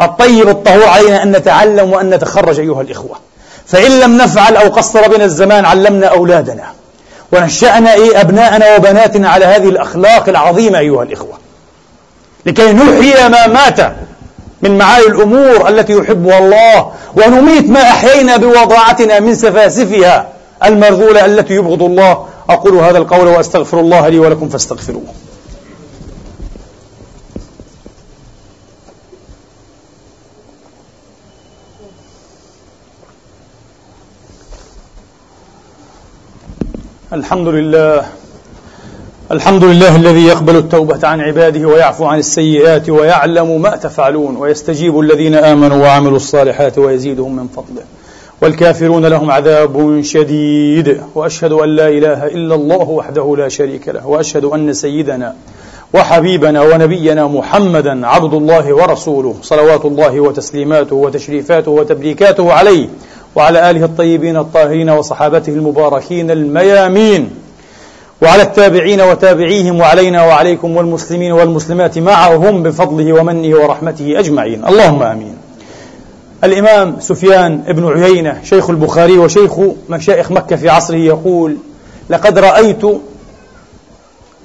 الطيب الطهور علينا أن نتعلم وأن نتخرج أيها الإخوة. فإن لم نفعل أو قصر بنا الزمان علمنا أولادنا. ونشأنا إيه؟ أبناءنا وبناتنا على هذه الأخلاق العظيمة أيها الإخوة. لكي نحيي ما مات من معالي الأمور التي يحبها الله ونميت ما أحيينا بوضاعتنا من سفاسفها المرذولة التي يبغض الله. أقول هذا القول وأستغفر الله لي ولكم فاستغفروه. الحمد لله الحمد لله الذي يقبل التوبة عن عباده ويعفو عن السيئات ويعلم ما تفعلون ويستجيب الذين آمنوا وعملوا الصالحات ويزيدهم من فضله. والكافرون لهم عذاب شديد. وأشهد أن لا إله إلا الله وحده لا شريك له. وأشهد أن سيدنا وحبيبنا ونبينا محمدا عبد الله ورسوله صلوات الله وتسليماته وتشريفاته وتبريكاته عليه وعلى آله الطيبين الطاهرين وصحابته المباركين الميامين. وعلى التابعين وتابعيهم وعلينا وعليكم والمسلمين والمسلمات معهم بفضله ومنه ورحمته أجمعين. اللهم آمين. الإمام سفيان بن عيينة شيخ البخاري وشيخ مشايخ مكة في عصره يقول لقد رأيت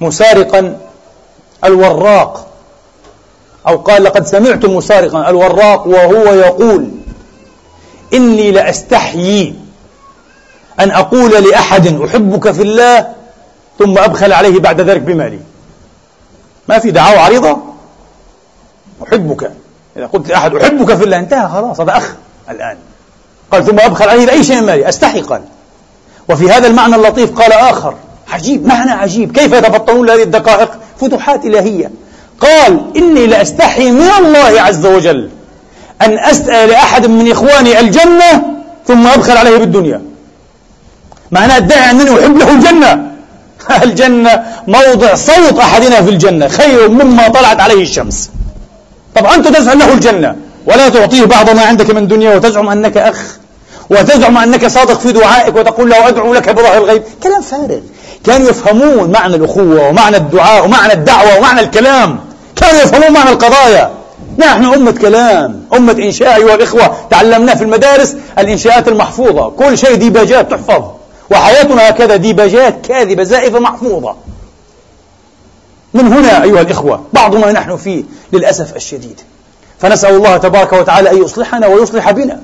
مسارقا الوراق. أو قال لقد سمعت مسارقا الوراق وهو يقول إني لأستحيي أن أقول لأحد أحبك في الله ثم أبخل عليه بعد ذلك بمالي. ما في دعاوى عريضة؟ أحبك. إذا قلت لأحد أحبك في الله انتهى خلاص هذا أخ الآن. قال ثم أبخل عليه بأي شيء مالي أستحي قال وفي هذا المعنى اللطيف قال آخر عجيب معنى عجيب. كيف يتفطنون هذه الدقائق؟ فتوحات إلهية. قال إني لأستحي من الله عز وجل أن أسأل أحد من إخواني الجنة ثم أبخل عليه بالدنيا. معنى أدعي أنني أحب له الجنة. الجنة موضع صوت أحدنا في الجنة خير مما طلعت عليه الشمس. طب أنت تزعم له الجنة ولا تعطيه بعض ما عندك من دنيا وتزعم أنك أخ وتزعم أنك صادق في دعائك وتقول له أدعو لك بظهر الغيب. كلام فارغ. كانوا يفهمون معنى الأخوة ومعنى الدعاء ومعنى الدعوة ومعنى الكلام. كانوا يفهمون معنى القضايا. نحن أمة كلام أمة إنشاء أيها الإخوة. تعلمناه في المدارس الإنشاءات المحفوظة. كل شيء ديباجات تحفظ. وحياتنا هكذا ديباجات كاذبة زائفة محفوظة. من هنا أيها الإخوة بعض ما نحن فيه للأسف الشديد. فنسأل الله تبارك وتعالى أن يصلحنا ويصلح بنا.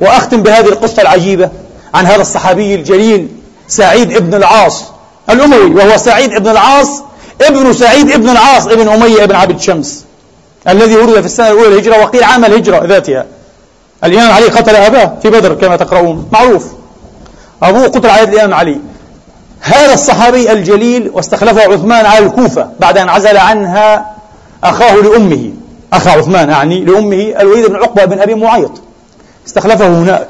وأختم بهذه القصة العجيبة عن هذا الصحابي الجليل سعيد ابن العاص الأموي وهو سعيد ابن العاص ابن سعيد ابن العاص ابن أمية ابن عبد شمس الذي ولد في السنة الأولى الهجرة وقيل عام الهجرة ذاتها. الإمام علي قتل أباه في بدر كما تقرؤون معروف. أبوه قتل على الإمام علي. هذا الصحابي الجليل واستخلفه عثمان على الكوفة بعد أن عزل عنها أخاه لأمه. أخ عثمان أعني لأمه الوليد بن عقبة بن أبي معيط. استخلفه هناك.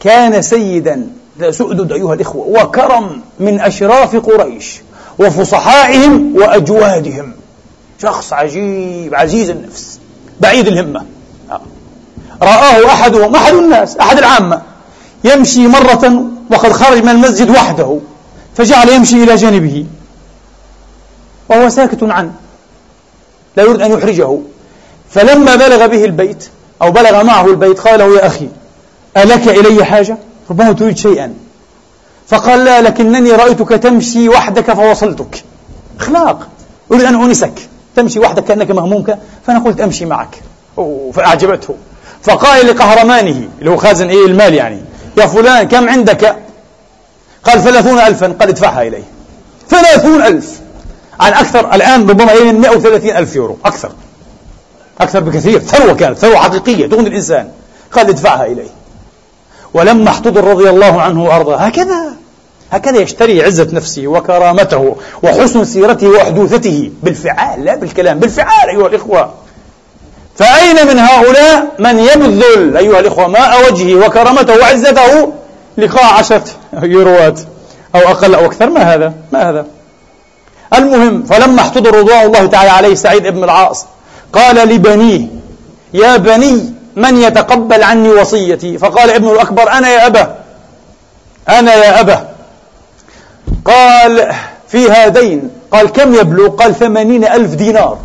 كان سيدا سؤدد أيها الإخوة وكرم من أشراف قريش وفصحائهم وأجوادهم. شخص عجيب عزيز النفس بعيد الهمة. رآه أحدهم أحد الناس أحد العامة يمشي مرة وقد خرج من المسجد وحده فجعل يمشي إلى جانبه. وهو ساكت عنه لا يريد أن يحرجه. فلما بلغ به البيت أو بلغ معه البيت قال له يا أخي ألك إلي حاجة؟ ربما تريد شيئا. فقال لا لكنني رأيتك تمشي وحدك فوصلتك. أخلاق أريد أن أنسك. تمشي وحدك كأنك مهمومك فأنا قلت أمشي معك. فأعجبته. فقال لقهرمانه اللي هو خازن إيه المال يعني. يا فلان كم عندك؟ قال ثلاثون ألفا قال ادفعها إليه. ثلاثون ألف. عن أكثر الآن ربما إلى 130 ألف يورو أكثر. أكثر بكثير. ثروة كانت ثروة حقيقية تغني الإنسان. قال ادفعها إليه. ولما احتضر رضي الله عنه وأرضاه هكذا. هكذا يشتري عزة نفسه وكرامته وحسن سيرته وحدوثته. بالفعال لا بالكلام بالفعال أيها الإخوة. فأين من هؤلاء من يبذل أيها الإخوة ماء وجهه وكرامته وعزته لقاء عشرة يوروات أو أقل أو أكثر؟ ما هذا؟ ما هذا؟ المهم فلما احتضر رضوان الله تعالى عليه سعيد بن العاص قال لبنيه يا بني من يتقبل عني وصيتي؟ فقال ابن الأكبر أنا يا أبا أنا يا أبا. قال في هذين. قال كم يبلغ؟ قال ثمانين ألف دينار.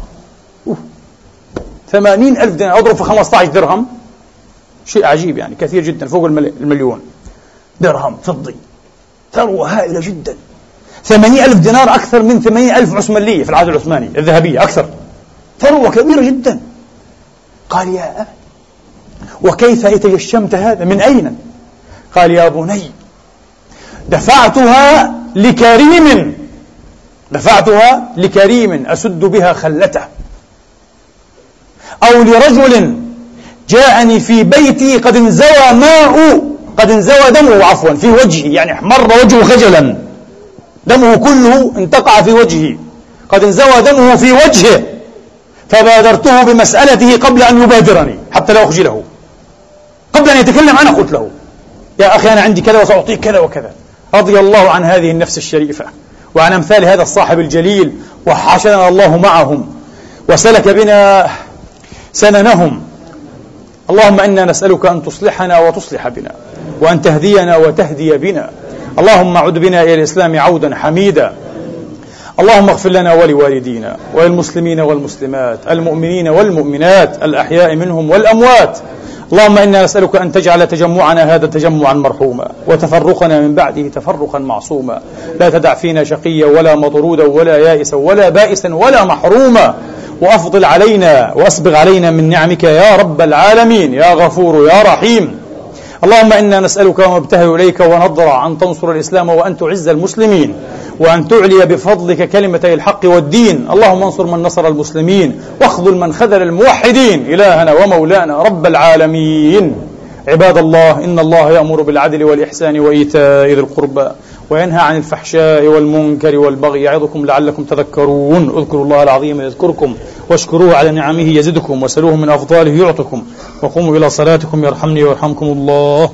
ثمانين ألف دينار أضرب في خمسة عشر درهم. شيء عجيب يعني كثير جدا فوق المليون. درهم فضي ثروة هائلة جدا. ثمانين ألف دينار أكثر من ثمانين ألف عثمانية في العهد العثماني الذهبية أكثر. ثروة كبيرة جدا. قال يا أبا وكيف تجشمت هذا؟ من أين؟ قال يا بني دفعتها لكريم. دفعتها لكريم أسد بها خلته. أو لرجل جاءني في بيتي قد انزوى ماء قد انزوى دمه عفوا في وجهي يعني احمر وجهه خجلا. دمه كله انتقع في وجهي قد انزوى دمه في وجهه. فبادرته بمسألته قبل أن يبادرني حتى لا أخجله. قبل أن يتكلم أنا قلت له يا أخي أنا عندي كذا وسأعطيك كذا وكذا. رضي الله عن هذه النفس الشريفة وعن أمثال هذا الصاحب الجليل وحاشنا الله معهم وسلك بنا سننهم. اللهم إنا نسألك أن تصلحنا وتصلح بنا وأن تهدينا وتهدي بنا. اللهم عد بنا إلى الإسلام عودا حميدا. اللهم اغفر لنا ولوالدينا وللمسلمين والمسلمات المؤمنين والمؤمنات الأحياء منهم والأموات. اللهم إنا نسألك أن تجعل تجمعنا هذا تجمعا مرحوما وتفرقنا من بعده تفرقا معصوما. لا تدع فينا شقيا ولا مطرودا ولا يائسا ولا بائسا ولا محروما. وأفضل علينا وأسبغ علينا من نعمك يا رب العالمين يا غفور يا رحيم. اللهم إنا نسألك ونبتهل إليك ونضرع أن تنصر الإسلام وأن تعز المسلمين وأن تعلي بفضلك كلمتي الحق والدين. اللهم انصر من نصر المسلمين واخذل من خذل الموحدين. إلهنا ومولانا رب العالمين. عباد الله إن الله يأمر بالعدل والإحسان وإيتاء ذي القربى. وينهى عن الفحشاء والمنكر والبغي يعظكم لعلكم تذكرون. اذكروا الله العظيم يذكركم واشكروه على نعمه يزدكم وسلوه من أفضاله يعطكم. وقوموا إلى صلاتكم يرحمني ويرحمكم الله.